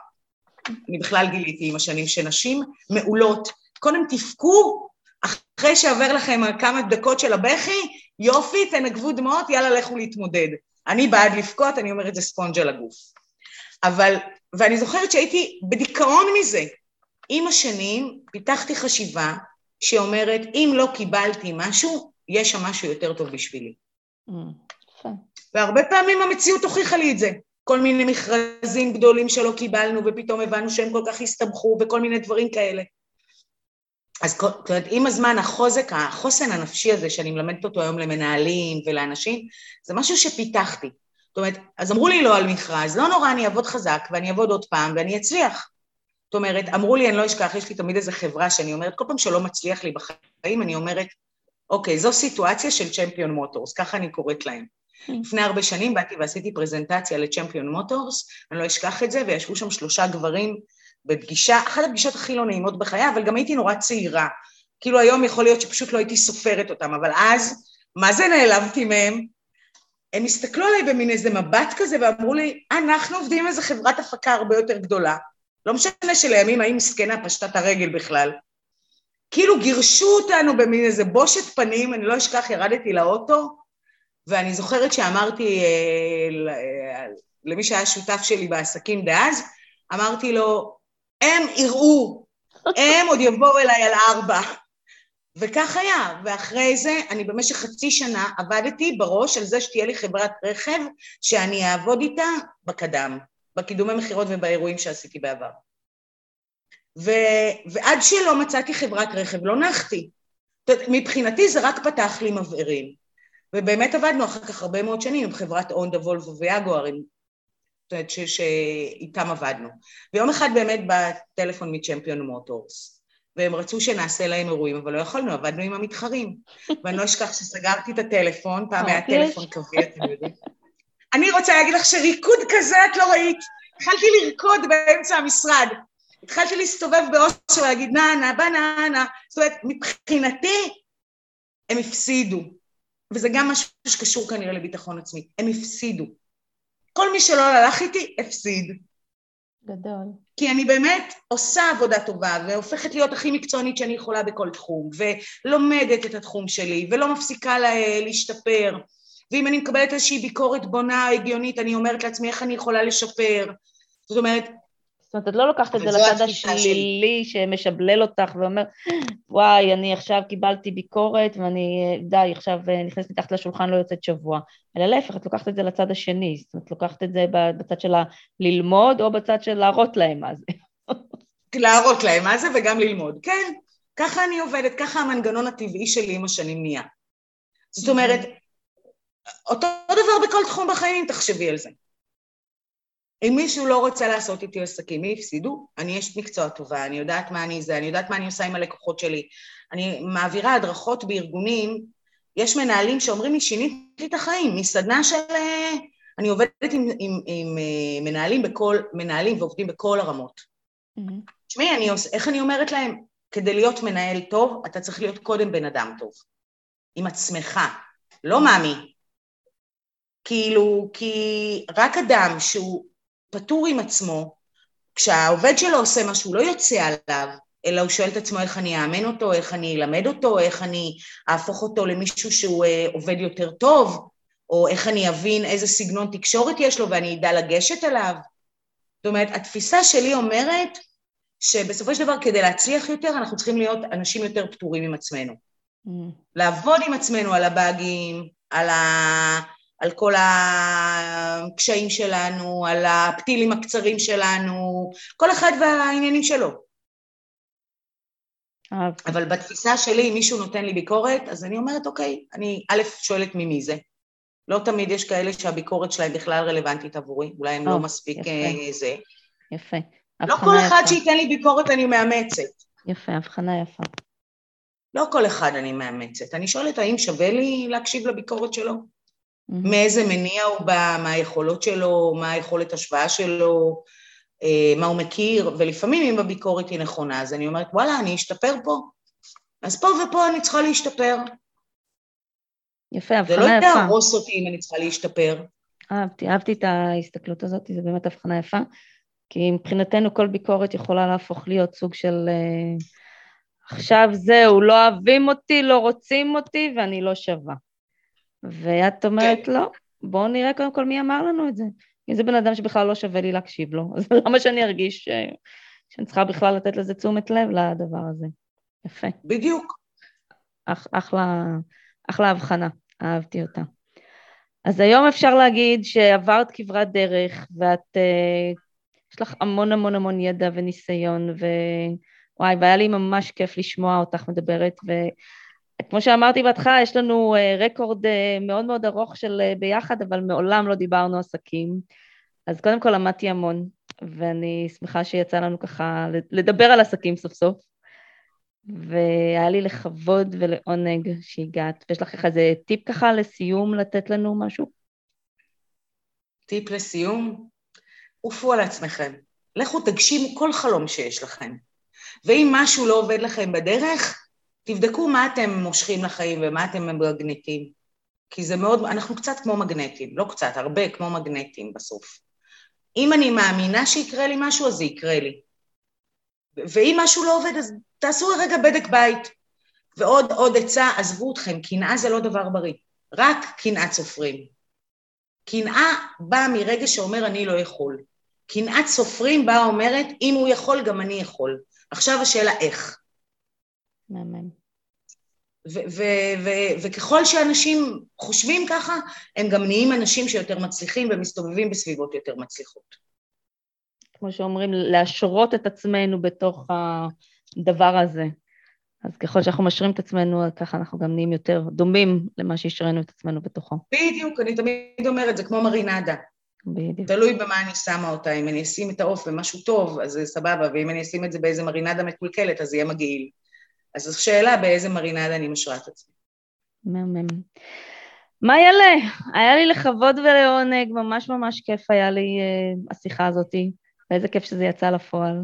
אני בכלל גיליתי עם השנים שנשים מעולות, קודם תבכו אחרי שעובר לכם כמה דקות של הבכי, יופי, תנגבו דמעות, יאללה, לכו להתמודד. אני בעד לבכות, אני אומרת, זה ספונג' על הגוף. אבל, ואני זוכרת שהייתי בדיכאון מזה. עם השנים פיתחתי חשיבה שאומרת, אם לא קיבלתי משהו, יש שם משהו יותר טוב בשבילי. Mm, והרבה פעמים המציאות הוכיחה לי את זה. כל מיני מכרזים גדולים שלא קיבלנו, ופתאום הבנו שהם כל כך הסתבכו, וכל מיני דברים כאלה. אז אומרת, עם הזמן החוזק, החוסן הנפשי הזה שאני מלמדת אותו היום למנהלים ולאנשים, זה משהו שפיתחתי. זאת אומרת, אז אמרו לי לא על מכרז, לא נורא, אני אעבוד חזק ואני אעבוד עוד פעם ואני אצליח. זאת אומרת, אמרו לי, אני לא אשכח, יש לי תמיד איזו חברה שאני אומרת, כל פעם שלא מצליח לי בחיים, אני אומרת, אוקיי, זו סיטואציה של צ'מפיון מוטורס, ככה אני קוראת להם. Mm. לפני הרבה שנים באתי ועשיתי פרזנטציה לצ'מפיון מוטורס, אני לא אשכח את זה, וישבו שם שלושה גברים בפגישה, אחת הפגישות הכי לא נעימות בחיי, אבל גם הייתי נורא צעירה. כאילו היום יכול להיות שפשוט לא הייתי סופרת אותם, אבל אז, מה זה נעלבתי מהם? הם הסתכלו עליי במין איזה מבט כזה ואמרו לי, אנחנו עובדים עם איזה חברת הפקה הרבה יותר גדולה. לא משנה שלימים האם מסכנה פשטה את הרגל בכלל. כאילו גירשו אותנו במין איזה בושת פנים, אני לא אשכח, ירדתי לאוטו, ואני זוכרת שאמרתי אה, אה למי שהיה שותף שלי בעסקים דאז, אמרתי לו, הם יראו, הם עוד יבואו אליי על ארבע. וכך היה, ואחרי זה אני במשך חצי שנה עבדתי בראש על זה שתהיה לי חברת רכב שאני אעבוד איתה בקדם, בקידומי מכירות ובאירועים שעשיתי בעבר. ו... ועד שלא מצאתי חברת רכב לא נחתי. מבחינתי זה רק פתח לי מבערים. ובאמת עבדנו אחר כך הרבה מאוד שנים עם חברת אונדה, וולבו ויאגואר, עם אומרת שאיתם עבדנו. ויום אחד באמת בא טלפון מצ'מפיון מוטורס, והם רצו שנעשה להם אירועים, אבל לא יכולנו, עבדנו עם המתחרים. ואני לא אשכח שסגרתי את הטלפון, פעם היה טלפון כבד, אתם יודעים. אני רוצה להגיד לך שריקוד כזה את לא ראית. התחלתי לרקוד באמצע המשרד. התחלתי להסתובב באושר ולהגיד נה נה בננה. זאת אומרת, מבחינתי הם הפסידו. וזה גם משהו שקשור כנראה לביטחון עצמי. הם הפסידו. כל מי שלא הלך איתי, הפסיד. גדול. כי אני באמת עושה עבודה טובה, והופכת להיות הכי מקצוענית שאני יכולה בכל תחום, ולומדת את התחום שלי, ולא מפסיקה לה, להשתפר. ואם אני מקבלת איזושהי ביקורת בונה, הגיונית, אני אומרת לעצמי איך אני יכולה לשפר. זאת אומרת, זאת אומרת, את לא לוקחת את זה לצד השלילי שמשבלל אותך ואומר, וואי, אני עכשיו קיבלתי ביקורת ואני, די, עכשיו אה, נכנסת מתחת לשולחן, לא יוצאת שבוע. אלא להפך, את לוקחת את זה לצד השני, זאת אומרת, לוקחת את זה בצד של ללמוד או בצד של להראות להם מה זה. להראות להם מה זה וגם ללמוד, כן. ככה אני עובדת, ככה המנגנון הטבעי שלי עם השנים נהיה. זאת אומרת, אותו דבר בכל תחום בחיים, תחשבי על זה. אם מישהו לא רוצה לעשות איתי עסקים, מי הפסידו? אני אשת מקצוע טובה, אני יודעת מה אני זה, אני יודעת מה אני עושה עם הלקוחות שלי. אני מעבירה הדרכות בארגונים, יש מנהלים שאומרים לי, שיניתי את החיים, מסדנה של... אה, אני עובדת עם, עם, עם אה, מנהלים בכל, מנהלים ועובדים בכל הרמות. תשמעי, mm-hmm. איך אני אומרת להם? כדי להיות מנהל טוב, אתה צריך להיות קודם בן אדם טוב. עם עצמך, לא מאמי. כאילו, כי רק אדם שהוא פטור עם עצמו, כשהעובד שלו עושה משהו, לא יוצא עליו, אלא הוא שואל את עצמו איך אני אאמן אותו, איך אני אלמד אותו, איך אני אהפוך אותו למישהו שהוא אה, עובד יותר טוב, או איך אני אבין איזה סגנון תקשורת יש לו ואני אדע לגשת אליו. זאת אומרת, התפיסה שלי אומרת שבסופו של דבר כדי להצליח יותר אנחנו צריכים להיות אנשים יותר פטורים עם עצמנו. Mm. לעבוד עם עצמנו על הבאגים, על, ה... על כל הקשיים שלנו, על הפתילים הקצרים שלנו, כל אחד והעניינים שלו. אבל בתפיסה שלי, אם מישהו נותן לי ביקורת, אז אני אומרת, אוקיי, אני א', שואלת ממי זה. לא תמיד יש כאלה שהביקורת שלהם בכלל רלוונטית עבורי, אולי הם לא מספיק יפה. אה, זה. יפה. לא כל אחד שייתן לי ביקורת אני מאמצת. יפה, הבחנה יפה. לא כל אחד אני מאמצת. אני שואלת האם שווה לי להקשיב לביקורת שלו? Mm-hmm. מאיזה מניע הוא בא, מה היכולות שלו, מה היכולת השוואה שלו, אה, מה הוא מכיר, ולפעמים אם הביקורת היא נכונה, אז אני אומרת, וואלה, אני אשתפר פה. אז פה ופה אני צריכה להשתפר. יפה, הבחנה יפה. זה לא יהרוס אותי אם אני צריכה להשתפר. אהבתי, אהבתי את ההסתכלות הזאת, זו באמת הבחנה יפה. כי מבחינתנו כל ביקורת יכולה להפוך להיות סוג של uh, עכשיו זהו, לא אוהבים אותי, לא רוצים אותי ואני לא שווה. ואת אומרת, כן. לא, בואו נראה קודם כל מי אמר לנו את זה. אם זה בן אדם שבכלל לא שווה לי להקשיב לו, אז למה שאני ארגיש ש... שאני צריכה בכלל לתת לזה תשומת לב לדבר הזה? יפה. בדיוק. אח, אחלה, אחלה הבחנה, אהבתי אותה. אז היום אפשר להגיד שעברת כברת דרך ואת uh, יש לך המון המון המון ידע וניסיון, ווואי, והיה לי ממש כיף לשמוע אותך מדברת, וכמו שאמרתי בהתחלה, יש לנו אה, רקורד אה, מאוד מאוד ארוך של אה, ביחד, אבל מעולם לא דיברנו עסקים. אז קודם כל למדתי המון, ואני שמחה שיצא לנו ככה לדבר על עסקים סוף סוף. והיה לי לכבוד ולעונג שהגעת. ויש לך איזה טיפ ככה לסיום לתת לנו משהו? טיפ לסיום? עופו על עצמכם. לכו תגשימו כל חלום שיש לכם. ואם משהו לא עובד לכם בדרך, תבדקו מה אתם מושכים לחיים ומה אתם מגנטים. כי זה מאוד, אנחנו קצת כמו מגנטים, לא קצת, הרבה כמו מגנטים בסוף. אם אני מאמינה שיקרה לי משהו, אז זה יקרה לי. ואם משהו לא עובד, אז תעשו רגע בדק בית. ועוד עוד עצה, עזבו אתכם, קנאה זה לא דבר בריא. רק קנאת סופרים. קנאה באה מרגע שאומר אני לא יכול. קנאת סופרים באה אומרת, אם הוא יכול, גם אני יכול. עכשיו השאלה איך. מהמם. וככל שאנשים חושבים ככה, הם גם נהיים אנשים שיותר מצליחים ומסתובבים בסביבות יותר מצליחות. כמו שאומרים, להשרות את עצמנו בתוך הדבר הזה. אז ככל שאנחנו משרים את עצמנו, ככה אנחנו גם נהיים יותר דומים למה שהשרנו את עצמנו בתוכו. בדיוק, אני תמיד אומרת, זה כמו מרינדה. בדיוק. תלוי במה אני שמה אותה, אם אני אשים את העוף במשהו טוב, אז זה סבבה, ואם אני אשים את זה באיזה מרינדה מקולקלת, אז יהיה מגעיל. אז זו שאלה באיזה מרינדה אני משרה את עצמי. מהמם. מה יעלה? היה לי לכבוד ולעונג, ממש ממש כיף היה לי uh, השיחה הזאתי, ואיזה כיף שזה יצא לפועל.